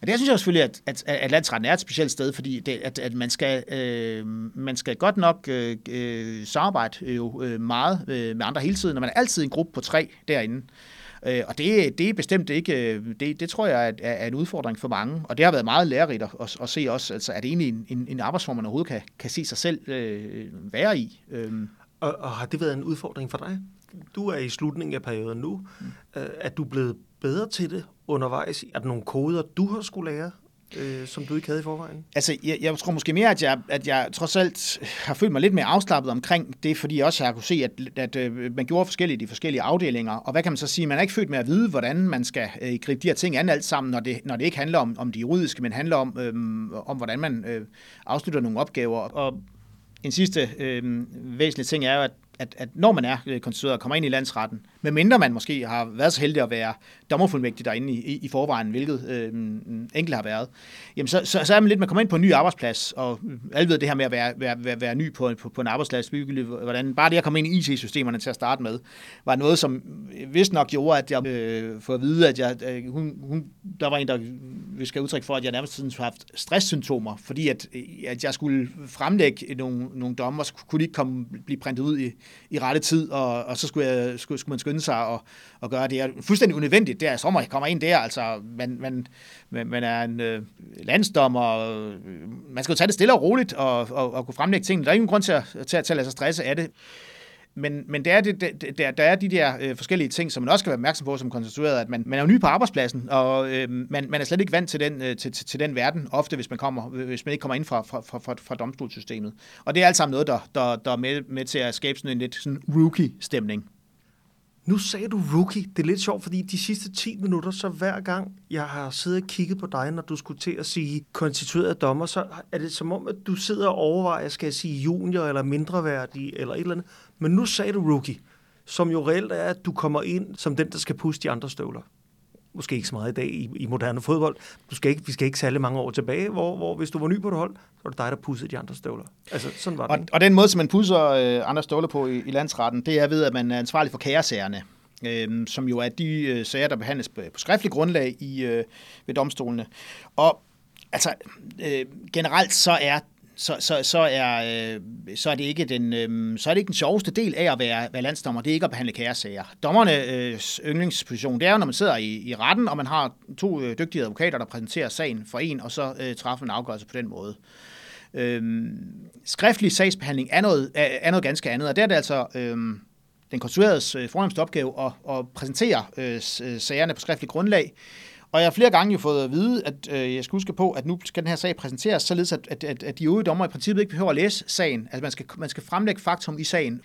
Og det synes jeg selvfølgelig, at, at, at landsretten er et specielt sted, fordi det, at, at man, skal, øh, man skal godt nok øh, øh samarbejde øh, jo øh, meget øh, med andre hele tiden, når man er altid en gruppe på tre derinde. Øh, og det, det er bestemt ikke, øh, det, det tror jeg er, er en udfordring for mange, og det har været meget lærerigt at, at se også, altså er det egentlig en, en, en arbejdsform, man overhovedet kan, kan se sig selv øh, være i. Øh. Og, og har det været en udfordring for dig? Du er i slutningen af perioden nu. Mm. Øh, er du blevet bedre til det undervejs? Er der nogle koder, du har skulle lære? Øh, som du ikke havde i forvejen? Altså, jeg, jeg tror måske mere, at jeg, at jeg trods alt har følt mig lidt mere afslappet omkring det, fordi jeg også har kunne se, at, at, at øh, man gjorde forskellige de forskellige afdelinger. Og hvad kan man så sige? Man er ikke født med at vide, hvordan man skal øh, gribe de her ting an alt sammen, når det, når det ikke handler om, om de juridiske, men handler om, øh, om hvordan man øh, afslutter nogle opgaver. Og en sidste øh, væsentlig ting er jo, at at, at når man er øh, konstitueret og kommer ind i landsretten, medmindre man måske har været så heldig at være dommerfuldmægtig derinde i, i, i forvejen, hvilket øh, enkelt har været, jamen så, så, så er man lidt, man kommer ind på en ny arbejdsplads, og alle ved det her med at være, være, være, være ny på, på, på en arbejdsplads, hvordan, bare det at komme ind i IT-systemerne til at starte med, var noget, som vist nok gjorde, at jeg øh, får at vide, at jeg, øh, hun, hun, der var en, der vi skal udtrykke for, at jeg nærmest har haft stresssymptomer, fordi at, at jeg skulle fremlægge nogle, nogle dommer, så kunne de ikke komme, blive printet ud i, i rette tid, og, og så skulle, jeg, skulle, skulle man skynde sig og, og gøre det. er fuldstændig unødvendigt, det er sommer, jeg kommer ind der, altså man, man, man er en øh, landsdommer, øh, man skal jo tage det stille og roligt og, og, og kunne fremlægge tingene. Der er ingen grund til at, til at, til at lade sig stresse af det. Men, men det er det, det, der, der er de der øh, forskellige ting, som man også skal være opmærksom på som konstitueret, at man, man er jo ny på arbejdspladsen, og øh, man, man er slet ikke vant til den, øh, til, til, til den verden, ofte hvis man, kommer, øh, hvis man ikke kommer ind fra, fra, fra, fra, fra domstolssystemet. Og det er alt sammen noget, der, der, der er med, med til at skabe sådan en lidt sådan rookie-stemning. Nu sagde du rookie. Det er lidt sjovt, fordi de sidste 10 minutter, så hver gang jeg har siddet og kigget på dig, når du skulle til at sige konstitueret dommer, så er det som om, at du sidder og overvejer, skal jeg sige junior eller mindreværdig eller et eller andet. Men nu sagde du rookie, som jo reelt er, at du kommer ind som den, der skal puste de andre støvler måske ikke så meget i dag i, i moderne fodbold. Du skal ikke, vi skal ikke særlig mange år tilbage, hvor, hvor hvis du var ny på et hold, så var det dig, der pudsede de andre støvler. Altså, sådan var det. Og, og den måde, som man pudser øh, andre støvler på i, i landsretten, det er ved, at man er ansvarlig for kæresagerne, øh, som jo er de øh, sager, der behandles på, på skriftlig grundlag i, øh, ved domstolene. Og altså, øh, generelt så er så, så, så, er, øh, så, er det ikke den, øh, så er det ikke den sjoveste del af at være, være landsdommer, det er ikke at behandle kæresager. Dommernes øh, yndlingsposition, det er jo, når man sidder i, i retten, og man har to øh, dygtige advokater, der præsenterer sagen for en, og så øh, træffer en afgørelse på den måde. Øh, skriftlig sagsbehandling er noget, er, er noget ganske andet, og det er det altså øhm, øh, den konstrueredes øh, fornemmeste opgave at, at præsentere øh, øh sagerne på skriftlig grundlag, og jeg har flere gange jo fået at vide, at øh, jeg skal huske på, at nu skal den her sag præsenteres, således at, at, at, at de øvrige dommer i princippet ikke behøver at læse sagen. Altså man skal, man skal fremlægge faktum i sagen.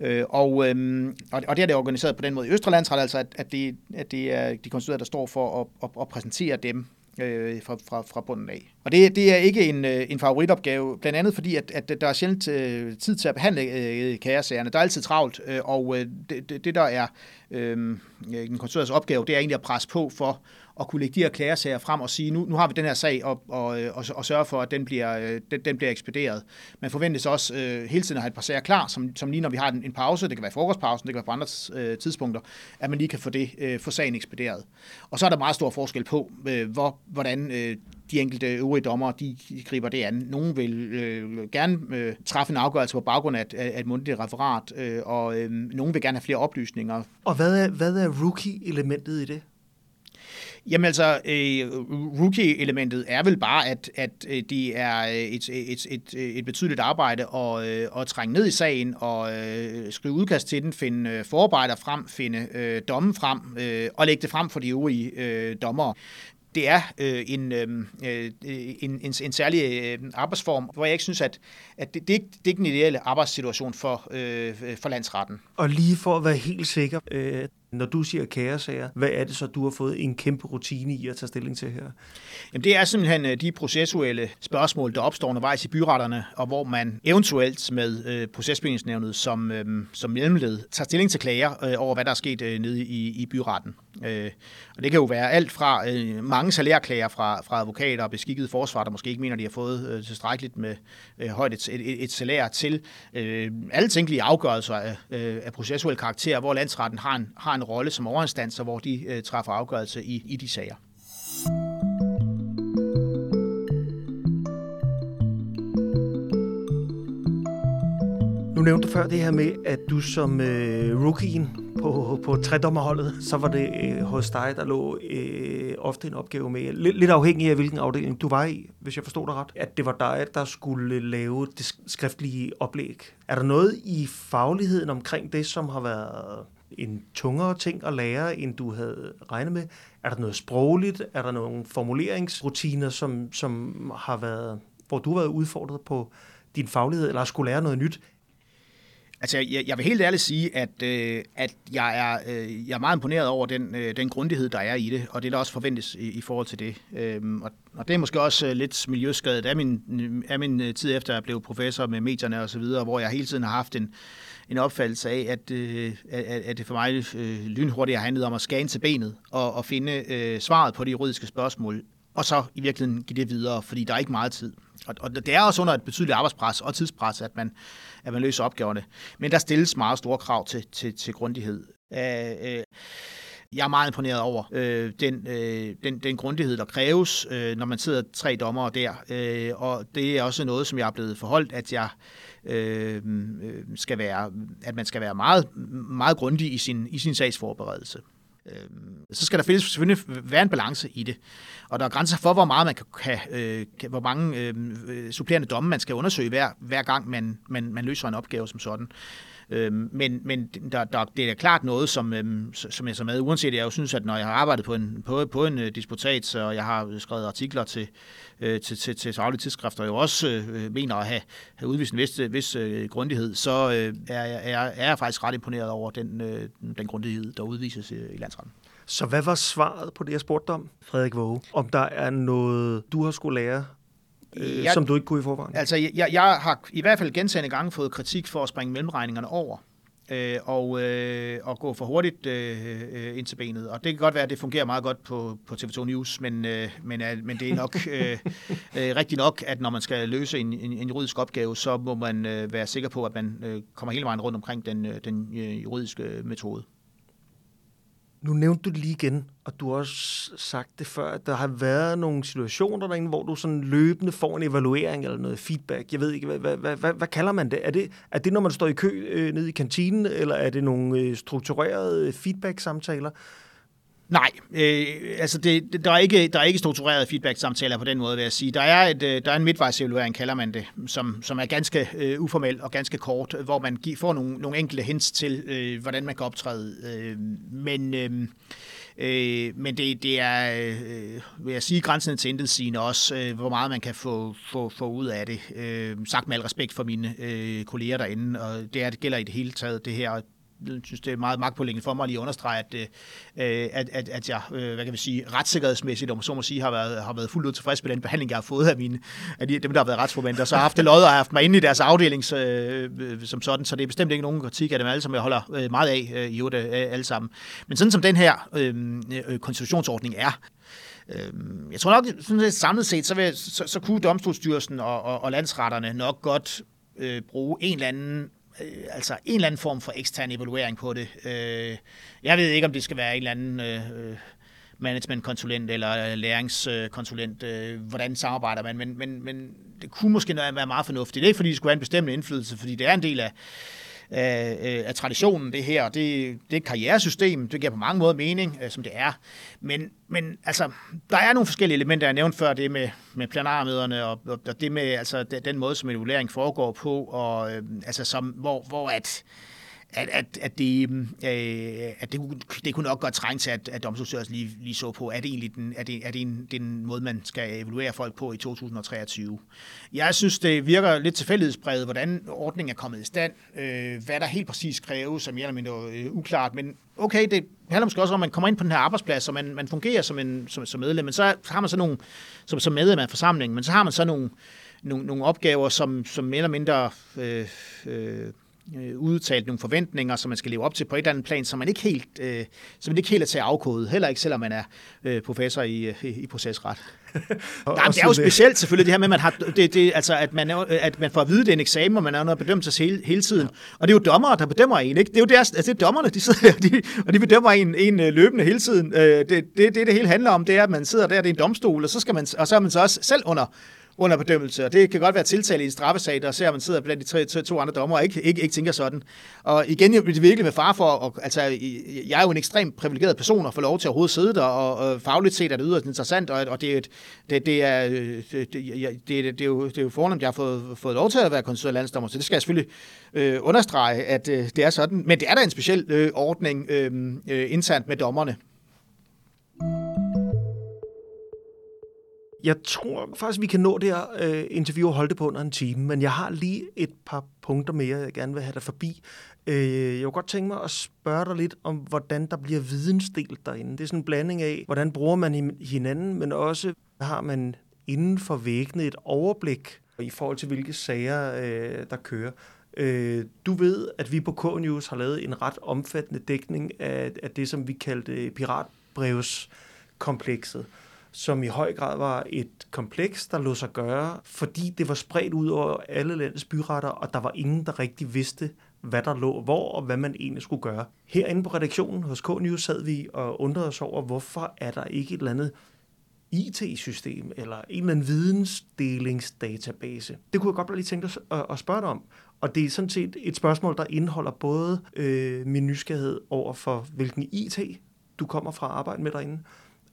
Øh, og, øhm, og det er det organiseret på den måde i Østrelandsret, altså at, at, det, at det er de konstituerede, der står for at, at, at præsentere dem øh, fra, fra, fra bunden af. Og det, det er ikke en, øh, en favoritopgave, blandt andet fordi, at, at der er sjældent øh, tid til at behandle øh, kæresagerne. Der er altid travlt, øh, og øh, det, det, der er øhm, øh, den konstituerede opgave, det er egentlig at presse på for at kunne lægge de her klagesager frem og sige, nu, nu har vi den her sag, og, og, og, og sørge for, at den bliver, øh, den, den bliver ekspederet. Man forventes også øh, hele tiden at have et par sager klar, som, som lige når vi har en, en pause, det kan være frokostpausen, det kan være på andre øh, tidspunkter, at man lige kan få, det, øh, få sagen ekspederet. Og så er der meget stor forskel på, øh, hvor, hvordan øh, de enkelte øvrige dommer, de, griber det an. Nogle vil øh, gerne øh, træffe en afgørelse på baggrund af et, af et mundtligt referat, øh, og øh, nogle vil gerne have flere oplysninger. Og hvad er, hvad er rookie-elementet i det? Jamen altså, øh, rookie-elementet er vel bare, at, at øh, det er øh, et, et, et, et betydeligt arbejde at, øh, at trænge ned i sagen og øh, skrive udkast til den, finde øh, forarbejder frem, finde øh, dommen frem øh, og lægge det frem for de øvrige øh, dommere det er øh, en, øh, en, en, en særlig øh, arbejdsform, hvor jeg ikke synes, at, at det, det, er, det er ikke den ideelle arbejdssituation for, øh, for landsretten. Og lige for at være helt sikker, øh, når du siger kæresager, hvad er det så, du har fået en kæmpe rutine i at tage stilling til her? Jamen, det er simpelthen øh, de processuelle spørgsmål, der opstår undervejs i byretterne, og hvor man eventuelt med øh, som, øh, som mellemled tager stilling til klager øh, over, hvad der er sket øh, nede i, i byretten. Øh, og det kan jo være alt fra øh, mange salærklager fra, fra advokater og beskikkede forsvar, der måske ikke mener, de har fået øh, tilstrækkeligt med øh, højt et, et, et salær til øh, alle tænkelige afgørelser af, øh, af processuel karakter, hvor landsretten har en, har en en rolle som overinstanser, hvor de øh, træffer afgørelse i, i de sager. Nu nævnte du før det her med, at du som øh, rookien på, på tredommerholdet, så var det øh, hos dig, der lå øh, ofte en opgave med, lidt, lidt afhængig af hvilken afdeling du var i, hvis jeg forstod dig ret, at det var dig, der skulle øh, lave det skriftlige oplæg. Er der noget i fagligheden omkring det, som har været en tungere ting at lære, end du havde regnet med? Er der noget sprogligt? Er der nogle formuleringsrutiner, som, som har været, hvor du har været udfordret på din faglighed, eller skulle lære noget nyt? Altså, jeg, jeg vil helt ærligt sige, at, øh, at jeg, er, øh, jeg er meget imponeret over den, øh, den grundighed, der er i det, og det, der også forventes i, i forhold til det. Øhm, og, og det er måske også øh, lidt miljøskadet af min, af min øh, tid efter, at jeg blev professor med medierne og så videre, hvor jeg hele tiden har haft en, en opfattelse af, at, øh, at, at det for mig øh, lynhurtigt har handlet om at skane til benet og, og finde øh, svaret på de juridiske spørgsmål, og så i virkeligheden give det videre, fordi der er ikke meget tid. Og, og det er også under et betydeligt arbejdspres og tidspres, at man, at man løser opgaverne. Men der stilles meget store krav til, til, til grundighed. Øh, øh, jeg er meget imponeret over øh, den, øh, den, den grundighed, der kræves, øh, når man sidder tre dommere der. Øh, og det er også noget, som jeg er blevet forholdt, at jeg øh, øh skal være, at man skal være meget, meget grundig i sin, i sin sagsforberedelse. Øh, så skal der findes, selvfølgelig være en balance i det. Og der er grænser for, hvor meget man kan, kan, øh, hvor mange øhm, øh, supplerende domme man skal undersøge hver, hver gang man, man, man løser en opgave som sådan. Øh, men men der, der, det er klart noget, som, øh, som jeg så med, uanset jeg jo synes, at når jeg har arbejdet på en, på, på en øh, uh, disputat, og jeg har skrevet artikler til, øh, til, til, til faglige tidsskrifter, og jeg også øh, øh, mener at have, have udvist en vis, vis øh, grundighed, så øh, er, er, er jeg faktisk ret imponeret over den, øh, den grundighed, der udvises i, i landsretten. Så hvad var svaret på det, jeg spurgte om, Frederik Våge? Om der er noget, du har skulle lære øh, jeg, som du ikke kunne i forvejen? Altså, jeg, jeg har i hvert fald gentagende gange fået kritik for at springe mellemregningerne over. øh, og, øh, og gå for hurtigt øh, øh, ind til benet. Og det kan godt være, at det fungerer meget godt på, på TV2 News, men, øh, men, øh, men det er nok øh, øh, rigtigt nok, at når man skal løse en, en, en juridisk opgave, så må man øh, være sikker på, at man øh, kommer hele vejen rundt omkring den, øh, den øh, juridiske metode. Nu nævnte du det lige igen, og du har også sagt det før, at der har været nogle situationer derinde, hvor du sådan løbende får en evaluering eller noget feedback. Jeg ved ikke, hvad, hvad, hvad, hvad, hvad kalder man det? Er, det? er det, når man står i kø øh, nede i kantinen, eller er det nogle øh, strukturerede øh, feedback-samtaler? Nej, øh, altså det, det, der, er ikke, der er ikke struktureret feedback-samtaler på den måde, vil jeg sige. Der er, et, øh, der er en midtvejsevaluering, kalder man det, som, som er ganske øh, uformel og ganske kort, hvor man giver, får nogle, nogle enkelte hints til, øh, hvordan man kan optræde. Øh, men øh, øh, men det, det er, øh, vil jeg sige, grænsen til intetsigende også, øh, hvor meget man kan få, få, få ud af det. Øh, sagt med al respekt for mine øh, kolleger derinde, og det, er, det gælder i det hele taget, det her synes, det er meget magtpålæggende for mig lige understrege, at, øh, at, at, at jeg, øh, hvad kan vi sige, retssikkerhedsmæssigt, om så må sige, har været, har været fuldt ud tilfreds med den behandling, jeg har fået af, mine, af de, dem, der har været retsformænd, og så har haft det lod og har haft mig inde i deres afdeling så, øh, som sådan, så det er bestemt ikke nogen kritik af dem alle, som jeg holder meget af i øvrigt alle sammen. Men sådan som den her øh, øh, konstitutionsordning er, jeg tror nok, sådan samlet set, så, vil, så, så kunne Domstolsstyrelsen og, og, og landsretterne nok godt øh, bruge en eller anden øh, altså en eller anden form for ekstern evaluering på det. Øh, jeg ved ikke, om det skal være en eller anden øh, managementkonsulent eller øh, læringskonsulent, øh, hvordan samarbejder man, men, men, men det kunne måske være meget fornuftigt. Det er ikke, fordi det skulle have en bestemt indflydelse, fordi det er en del af, af, øh, af traditionen, det her. Det, det er et karrieresystem, det giver på mange måder mening, øh, som det er. Men, men altså, der er nogle forskellige elementer, jeg nævnte før, det med, med planarmøderne, og, og det med altså, den måde, som evaluering foregår på, og øh, altså, som, hvor, hvor at at, at, at, det, øhm, øh, at det, det kunne nok godt trænge til, at, at domstolsstyrelsen lige, lige så på, er det egentlig den, er det, er det en, den måde, man skal evaluere folk på i 2023. Jeg synes, det virker lidt tilfældighedsbredet, hvordan ordningen er kommet i stand, øh, hvad der helt præcis kræves, som mere eller mindre øh, uklart, men okay, det handler måske også om, at man kommer ind på den her arbejdsplads, og man, man fungerer som, en, som, som medlem, men så har man så nogle, som, som medlem af forsamlingen, men så har man så nogle, nogle, nogle opgaver, som, som mere eller mindre øh, øh, øh, udtalt nogle forventninger, som man skal leve op til på et eller andet plan, som man ikke helt, øh, som man ikke helt er til at afkode, heller ikke selvom man er øh, professor i, øh, i procesret. Nej, det er jo specielt selvfølgelig det her med, at man, har, det, det, altså, at man, at man får at vide, det er en eksamen, og man er under bedømt sig hele, hele tiden. Ja. Og det er jo dommere, der bedømmer en. Ikke? Det er jo deres, altså, det er dommerne, de sidder der, de, og de bedømmer en, en øh, løbende hele tiden. Øh, det, det, det, det hele handler om, det er, at man sidder der, det er en domstol, og så, skal man, og så er man så også selv under under bedømmelse, og det kan godt være tiltale i en straffesag, der ser, at man sidder blandt de tre, to, to andre dommer og ikke, ikke, ikke tænker sådan. Og igen, jeg er virkelig med far for, og, altså, jeg er jo en ekstremt privilegeret person at få lov til at overhovedet sidde der, og, og fagligt set er det yderst interessant, og, og det, er et, det, det, er, øh, det, det, det, det, er jo, det er jo fornemt, jeg har fået, fået lov til at være konstitueret landsdommer, så det skal jeg selvfølgelig øh, understrege, at øh, det er sådan. Men det er da en speciel øh, ordning øh, øh, internt med dommerne. Jeg tror faktisk, vi kan nå det her øh, interview og holde det på under en time, men jeg har lige et par punkter mere, jeg gerne vil have dig forbi. Øh, jeg kunne godt tænke mig at spørge dig lidt om, hvordan der bliver vidensdelt derinde. Det er sådan en blanding af, hvordan bruger man hinanden, men også har man inden for væggene et overblik i forhold til, hvilke sager, øh, der kører. Øh, du ved, at vi på K-News har lavet en ret omfattende dækning af, af det, som vi kaldte piratbrevskomplekset som i høj grad var et kompleks, der lå sig gøre, fordi det var spredt ud over alle landets byretter, og der var ingen, der rigtig vidste, hvad der lå hvor, og hvad man egentlig skulle gøre. Herinde på redaktionen hos K-News sad vi og undrede os over, hvorfor er der ikke et eller andet IT-system eller en eller anden vidensdelingsdatabase. Det kunne jeg godt blive lige tænkt at, at spørge dig om. Og det er sådan set et spørgsmål, der indeholder både øh, min nysgerrighed over for, hvilken IT du kommer fra at arbejde med derinde,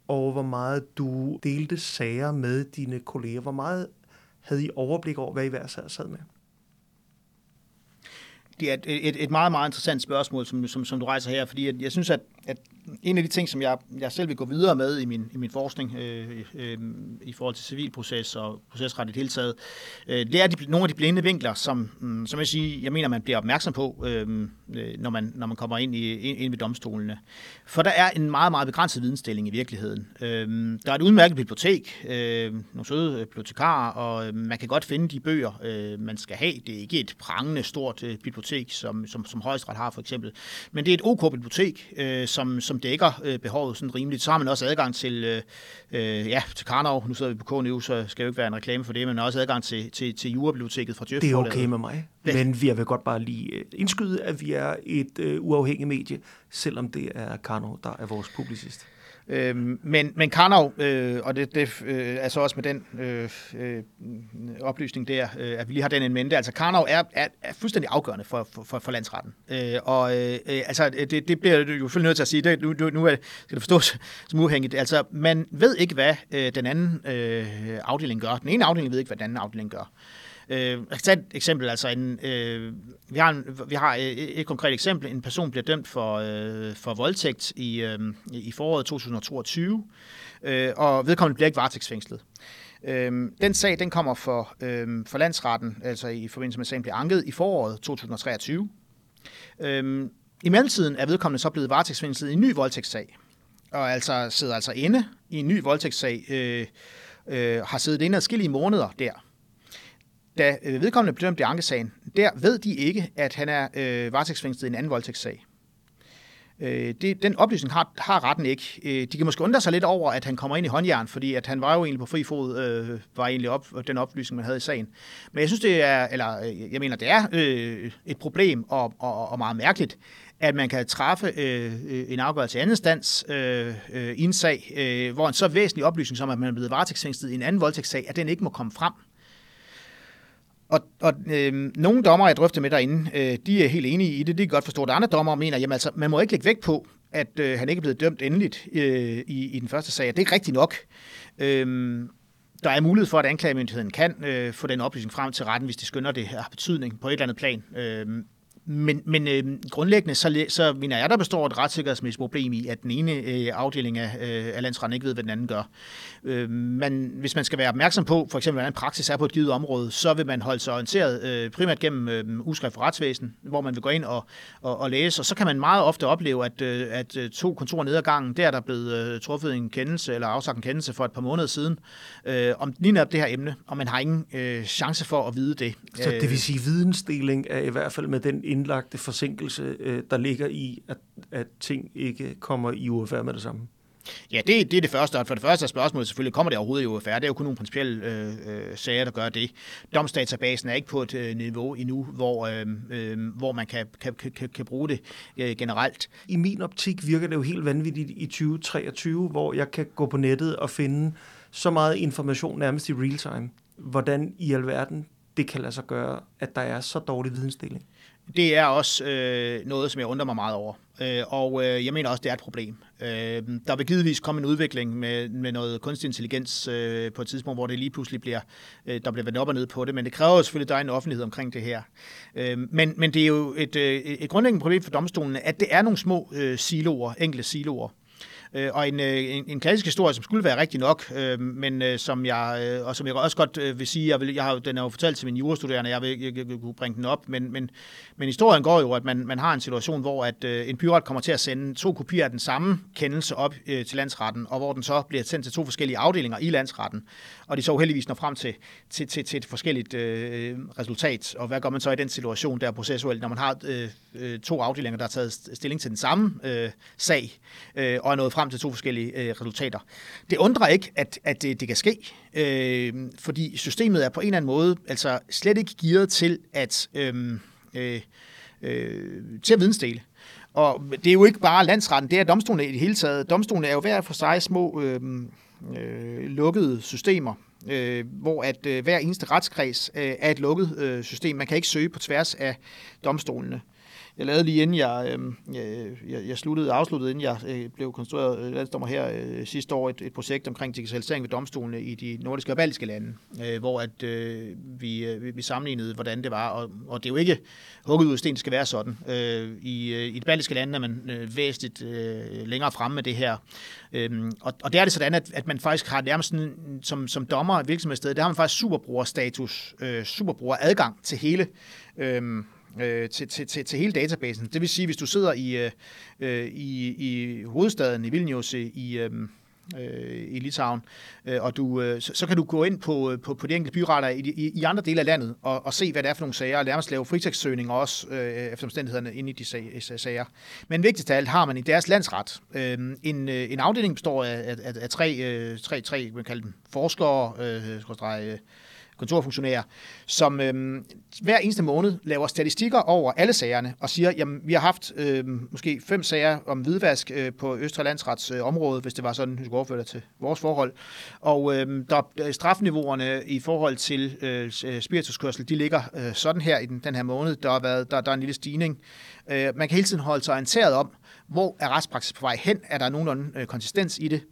og hvor meget du delte sager med dine kolleger. Hvor meget havde I overblik over, hvad I hver sad med? Det er et, et, et meget, meget interessant spørgsmål, som, som, som du rejser her, fordi jeg, jeg synes, at, at en af de ting, som jeg, jeg selv vil gå videre med i min, i min forskning øh, øh, i forhold til civilproces og procesret i det hele taget, øh, det er de, nogle af de blinde vinkler, som, mm, som jeg, siger, jeg mener, man bliver opmærksom på, øh, øh når, man, når man kommer ind, i, ind, ind ved domstolene. For der er en meget, meget begrænset vidensdeling i virkeligheden. Øh, der er et udmærket bibliotek, øh, nogle søde bibliotekarer, og øh, man kan godt finde de bøger, øh, man skal have. Det er ikke et prangende stort øh, bibliotek, som, som, som Højesteret har for eksempel, men det er et OK bibliotek, øh, som, som dækker øh, behovet sådan rimeligt. Så har man også adgang til, øh, øh ja, til Karnov. Nu sidder vi på KNU, så skal jo ikke være en reklame for det, men også adgang til, til, til Jurabiblioteket fra Djøf. Det er okay med mig, men vi vil godt bare lige øh, indskyde, at vi er et øh, uafhængigt medie, selvom det er Karnov, der er vores publicist. Øhm, men, men Karnov, øh, og det, det øh, er så også med den øh, øh, oplysning der, øh, at vi lige har den en mente, altså Karnov er, er, er fuldstændig afgørende for, for, for landsretten. Øh, og øh, øh altså, øh, det, det bliver du jo selvfølgelig nødt til at sige, det, nu, nu er, skal det forstås som uhængigt, altså man ved ikke, hvad øh, den anden øh, afdeling gør. Den ene afdeling ved ikke, hvad den anden afdeling gør. Øh, jeg kan tage et eksempel. Altså en, øh, vi, har en, vi har et, et konkret eksempel. En person bliver dømt for, øh, for voldtægt i, øh, i foråret 2022, øh, og vedkommende bliver ikke varetægtsfængslet. Øh, den sag den kommer for, øh, for landsretten, altså i forbindelse med at sagen bliver anket i foråret 2023. Øh, I mellemtiden er vedkommende så blevet varetægtsfængslet i en ny voldtægtssag, og altså sidder altså inde i en ny voldtægtssag, øh, øh, har siddet inde adskillige måneder der da øh, vedkommende blev dømt i ankesagen, der ved de ikke, at han er øh, varetægtsfængslet i en anden voldtægtssag. Øh, det, den oplysning har, har retten ikke. Øh, de kan måske undre sig lidt over, at han kommer ind i håndjern, fordi at han var jo egentlig på fri fod, øh, var egentlig op, den oplysning, man havde i sagen. Men jeg synes, det er, eller øh, jeg mener, det er øh, et problem og, og, og meget mærkeligt, at man kan træffe øh, øh en afgørelse i anden stands øh, øh, i en sag, øh, hvor en så væsentlig oplysning som, at man er blevet varetægtsfængslet i en anden voldtægtssag, at den ikke må komme frem. Og, og øh, nogle dommer, jeg drøfter med derinde, øh, de er helt enige i det. De kan godt forstå, at andre dommer mener, at altså, man må ikke lægge vægt på, at øh, han ikke er blevet dømt endeligt øh, i, i den første sag. Det er ikke rigtigt nok. Øh, der er mulighed for, at anklagemyndigheden kan øh, få den oplysning frem til retten, hvis de skynder, det har betydning på et eller andet plan. Øh, men, men øh, grundlæggende, så, så mener jeg, der består et retssikkerhedsmæssigt problem i, at den ene øh, afdeling af, øh, af landsretten ikke ved, hvad den anden gør. Øh, men hvis man skal være opmærksom på, for eksempel, hvordan praksis er på et givet område, så vil man holde sig orienteret øh, primært gennem øh, uskrift for retsvæsen, hvor man vil gå ind og, og, og læse, og så kan man meget ofte opleve, at, øh, at øh, to kontorer ned ad gangen, der er der blevet øh, truffet en kendelse, eller afsagt en kendelse for et par måneder siden, øh, om lige netop det her emne, og man har ingen øh, chance for at vide det. Så det vil sige, vidensdeling er i hvert fald med den indlagte forsinkelse, øh, der ligger i, at, at ting ikke kommer i UFR med det samme? Ja, det, det er det første. Og for det første er spørgsmålet selvfølgelig, kommer det overhovedet i UFR? Det er jo kun nogle principielle øh, øh, sager, der gør det. Domsdatabasen er ikke på et øh, niveau endnu, hvor, øh, øh, hvor man kan, kan, kan, kan bruge det øh, generelt. I min optik virker det jo helt vanvittigt i 2023, hvor jeg kan gå på nettet og finde så meget information nærmest i real time. Hvordan i alverden det kan lade sig gøre, at der er så dårlig vidensdeling? Det er også øh, noget, som jeg undrer mig meget over. Øh, og øh, jeg mener også, det er et problem. Øh, der vil givetvis komme en udvikling med, med noget kunstig intelligens øh, på et tidspunkt, hvor det lige pludselig bliver, øh, der bliver vendt op og ned på det, men det kræver jo selvfølgelig, at der er en offentlighed omkring det her. Øh, men, men det er jo et, øh, et grundlæggende problem for domstolene, at det er nogle små øh, siloer, enkelte siloer. Øh, og en, øh, en, en klassisk historie, som skulle være rigtig nok, øh, men øh, som jeg, øh, og som jeg også godt øh, vil sige, jeg, vil, jeg har, den er jo fortalt til mine jurastuderende, jeg vil, jeg, jeg, jeg kunne bringe den op, men, men, men historien går jo, at man, man har en situation, hvor at øh, en byret kommer til at sende to kopier af den samme kendelse op øh, til landsretten, og hvor den så bliver sendt til to forskellige afdelinger i landsretten, og de så heldigvis når frem til, til, til, til et forskelligt øh, resultat. Og hvad gør man så i den situation, der processuelt, når man har øh, øh to afdelinger, der har taget stilling til den samme øh, sag, øh, og er nået frem til to forskellige øh, resultater. Det undrer ikke, at, at det, det kan ske, øh, fordi systemet er på en eller anden måde altså slet ikke gearet til at, øh, øh, øh, til at vidensdele. Og det er jo ikke bare landsretten, det er domstolene i det hele taget. Domstolene er jo hver for sig små øh, øh, lukkede systemer, øh, hvor at øh, hver eneste retskreds øh, er et lukket øh, system. Man kan ikke søge på tværs af domstolene jeg lavede lige inden jeg, øhm, øh, jeg, jeg sluttede, afsluttede, inden jeg øh, blev konstrueret øh, landsdommer her øh, sidste år, et, et projekt omkring digitalisering ved domstolene i de nordiske og baltiske lande, øh, hvor at, øh, vi, øh, vi sammenlignede, hvordan det var, og, og det er jo ikke hugget ud af sten, det skal være sådan. Øh, i, øh, I de baltiske lande er man øh, væsentligt øh, længere fremme med det her, øh, og, og der er det sådan, at, at man faktisk har nærmest sådan, som, som dommer i virksomhedsstedet, der har man faktisk superbrugerstatus, øh, superbrugeradgang til hele øh, øh, til, til, til, til hele databasen. Det vil sige, hvis du sidder i, øh, øh i, i hovedstaden i Vilnius øh, i, øh, øh, i Litauen, øh, og du, øh, så, så kan du gå ind på, øh, på, på de enkelte byretter i, i, i andre dele af landet og, og se, hvad det er for nogle sager, og nærmest lave fritægtssøgning også øh, efter omstændighederne inde i de sager. Men vigtigst af alt har man i deres landsret. Øh, en, en afdeling består af, af, af, af tre, øh, tre, tre man kalder dem, forskere, øh, øh, kontorfunktionærer, som øh, hver eneste måned laver statistikker over alle sagerne og siger, jamen vi har haft øh, måske fem sager om hvidvask øh, på Østre Landsrets øh, område, hvis det var sådan, vi skulle overføre det til vores forhold. Og øhm, øh, der, strafniveauerne i forhold til øh, øh, spirituskørsel, de ligger øh, sådan her i den, den her måned. Der har været der, der er en lille stigning. Øh, man kan hele tiden holde sig orienteret om, hvor er retspraksis på vej hen? Er der nogenlunde øh, konsistens i det?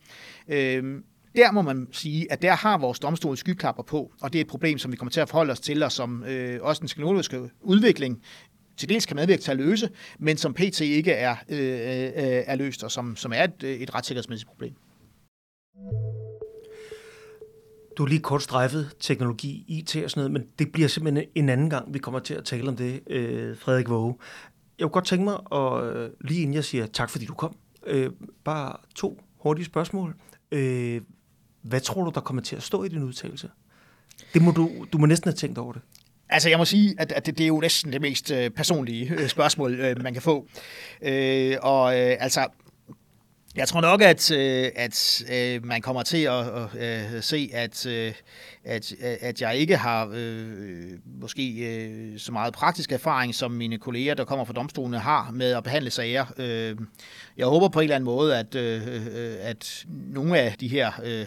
Øh, der må man sige, at der har vores domstol skyklapper på, og det er et problem, som vi kommer til at forholde os til, og som øh, også den teknologiske udvikling til dels kan medvirke til at løse, men som PT ikke er, øh, øh, er løst, og som, som er et, øh, et retssikkerhedsmæssigt problem. Du har lige kort strejfet teknologi, IT og sådan noget, men det bliver simpelthen en anden gang, vi kommer til at tale om det, øh, Frederik Våge. Jeg kunne godt tænke mig, at, øh, lige inden jeg siger tak, fordi du kom, øh, bare to hurtige spørgsmål. Øh, hvad tror du, der kommer til at stå i din udtalelse? Det må du, du må næsten have tænkt over det. Altså, jeg må sige, at, at det, det er jo næsten det mest øh, personlige øh, spørgsmål, øh, man kan få. Øh, og øh, altså, jeg tror nok, at, øh, at øh, man kommer til at, at øh, se, at, øh, at, at jeg ikke har øh, måske øh, så meget praktisk erfaring, som mine kolleger, der kommer fra domstolene, har med at behandle sager. Øh, jeg håber på en eller anden måde, at, øh, øh at nogle af de her... Øh,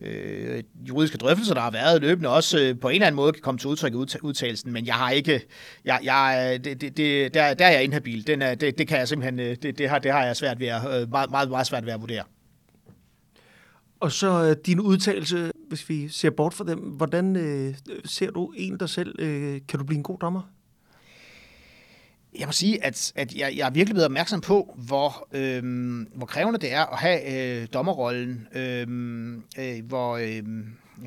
øh, juridiske drøftelser, der har været løbende, også øh, på en eller anden måde kan komme til udtryk i udtalelsen, men jeg har ikke, jeg, jeg, øh, det, det, det, der, der er jeg inhabil. Den er, det, det kan jeg simpelthen, øh, det, det, har, det har jeg svært ved at, øh, meget, meget, meget svært ved at vurdere. Og så øh, din udtalelse, hvis vi ser bort fra dem, hvordan øh, ser du en dig selv? Øh, kan du blive en god dommer? Jeg må sige, at, at jeg, jeg er virkelig blevet opmærksom på, hvor, øhm, hvor krævende det er at have øh, dommerrollen, øhm, øh, hvor øh,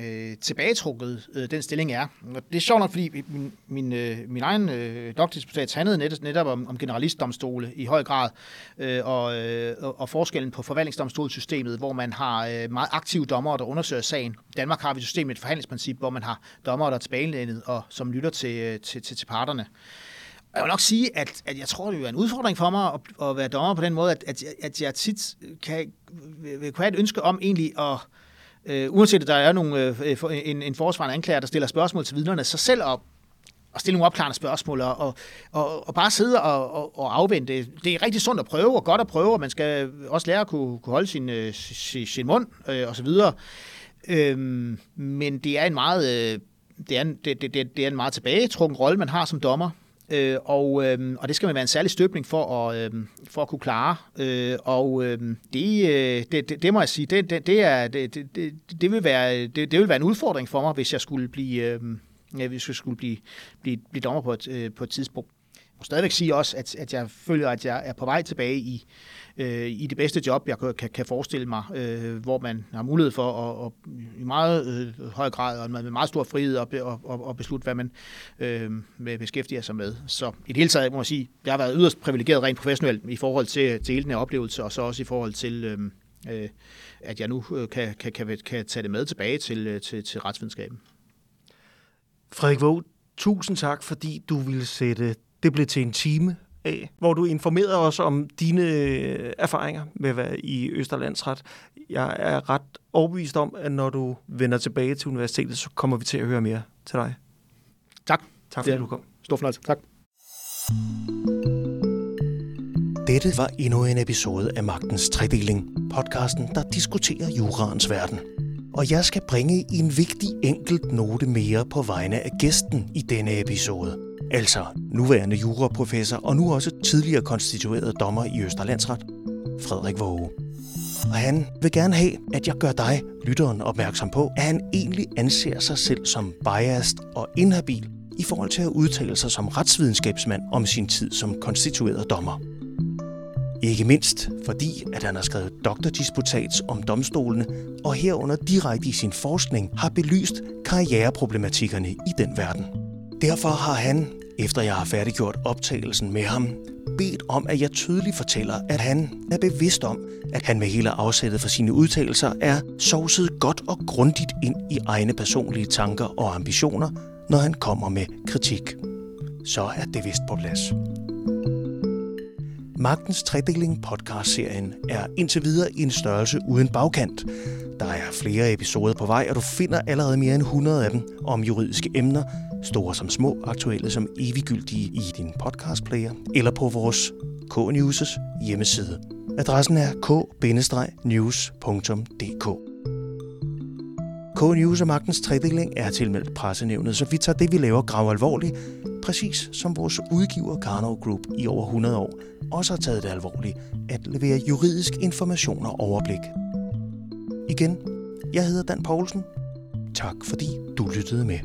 øh, tilbagetrukket øh, den stilling er. Og det er sjovt nok, fordi min, min, øh, min egen øh, doktorsdisputat handlede netop, netop om, om generalistdomstole i høj grad, øh, og, øh, og forskellen på forvaltningsdomstolssystemet, hvor man har øh, meget aktive dommer, der undersøger sagen. I Danmark har vi et system med et forhandlingsprincip, hvor man har dommer, der er tilbagelændet og som lytter til, øh, til, til, til parterne. Jeg vil nok sige, at, at jeg tror, det er en udfordring for mig at, at være dommer på den måde, at, at, at jeg tit kan, kan have et ønske om egentlig at, øh, uanset at der er nogle, øh, en, en forsvarende anklager, der stiller spørgsmål til vidnerne, så selv op og stille nogle opklarende spørgsmål og, og, og, og bare sidde og, og, og afvente. Det er rigtig sundt at prøve, og godt at prøve, og man skal også lære at kunne, kunne holde sin, øh, sin, sin mund øh, og så videre. Øhm, men det er en meget... Øh, det er en, det, det, det er en meget tilbagetrukken rolle, man har som dommer. Øh, og, øh, og det skal man være en særlig støbning for at, øh, for at kunne klare. Øh, og øh, det, øh, det, det, det må jeg sige, det, det, det, er, det, det, det, vil være, det, det vil være en udfordring for mig, hvis jeg skulle blive, øh, hvis jeg skulle blive, blive, blive dommer på et, øh, på et tidspunkt. Jeg må stadigvæk sige også, at, at jeg føler, at jeg er på vej tilbage i, øh, i det bedste job, jeg kan, kan forestille mig, øh, hvor man har mulighed for at, at i meget øh, høj grad og med meget stor frihed at, at, at, at beslutte, hvad man øh, beskæftiger sig med. Så i det hele taget må jeg sige, jeg har været yderst privilegeret rent professionelt i forhold til, til hele den her oplevelse, og så også i forhold til, øh, øh, at jeg nu øh, kan, kan, kan, kan tage det med tilbage til, øh, til, til retsvidenskaben. Frederik Våg, tusind tak, fordi du ville sætte det blev til en time af, hvor du informerede os om dine øh, erfaringer med at være i Østerlandsret. Jeg er ret overbevist om, at når du vender tilbage til universitetet, så kommer vi til at høre mere til dig. Tak. Tak fordi du kom. Stor fornøjelse. Tak. Dette var endnu en episode af Magtens Tredeling, podcasten, der diskuterer juraens verden. Og jeg skal bringe en vigtig enkelt note mere på vegne af gæsten i denne episode – Altså nuværende juraprofessor og nu også tidligere konstitueret dommer i Østerlandsret, Frederik Våge. Og han vil gerne have, at jeg gør dig, lytteren, opmærksom på, at han egentlig anser sig selv som biased og inhabil i forhold til at udtale sig som retsvidenskabsmand om sin tid som konstitueret dommer. Ikke mindst fordi, at han har skrevet doktordisputats om domstolene, og herunder direkte i sin forskning har belyst karriereproblematikkerne i den verden. Derfor har han, efter jeg har færdiggjort optagelsen med ham, bedt om, at jeg tydeligt fortæller, at han er bevidst om, at han med hele afsættet for sine udtalelser er sovset godt og grundigt ind i egne personlige tanker og ambitioner, når han kommer med kritik. Så er det vist på plads. Magtens Tredeling podcast-serien er indtil videre en størrelse uden bagkant. Der er flere episoder på vej, og du finder allerede mere end 100 af dem om juridiske emner, store som små, aktuelle som eviggyldige i din podcastplayer, eller på vores K-News' hjemmeside. Adressen er k-news.dk. K-News og Magtens Tredeling er tilmeldt pressenævnet, så vi tager det, vi laver, grav alvorligt, præcis som vores udgiver Karnov Group i over 100 år også har taget det alvorligt at levere juridisk information og overblik. Igen, jeg hedder Dan Poulsen. Tak fordi du lyttede med.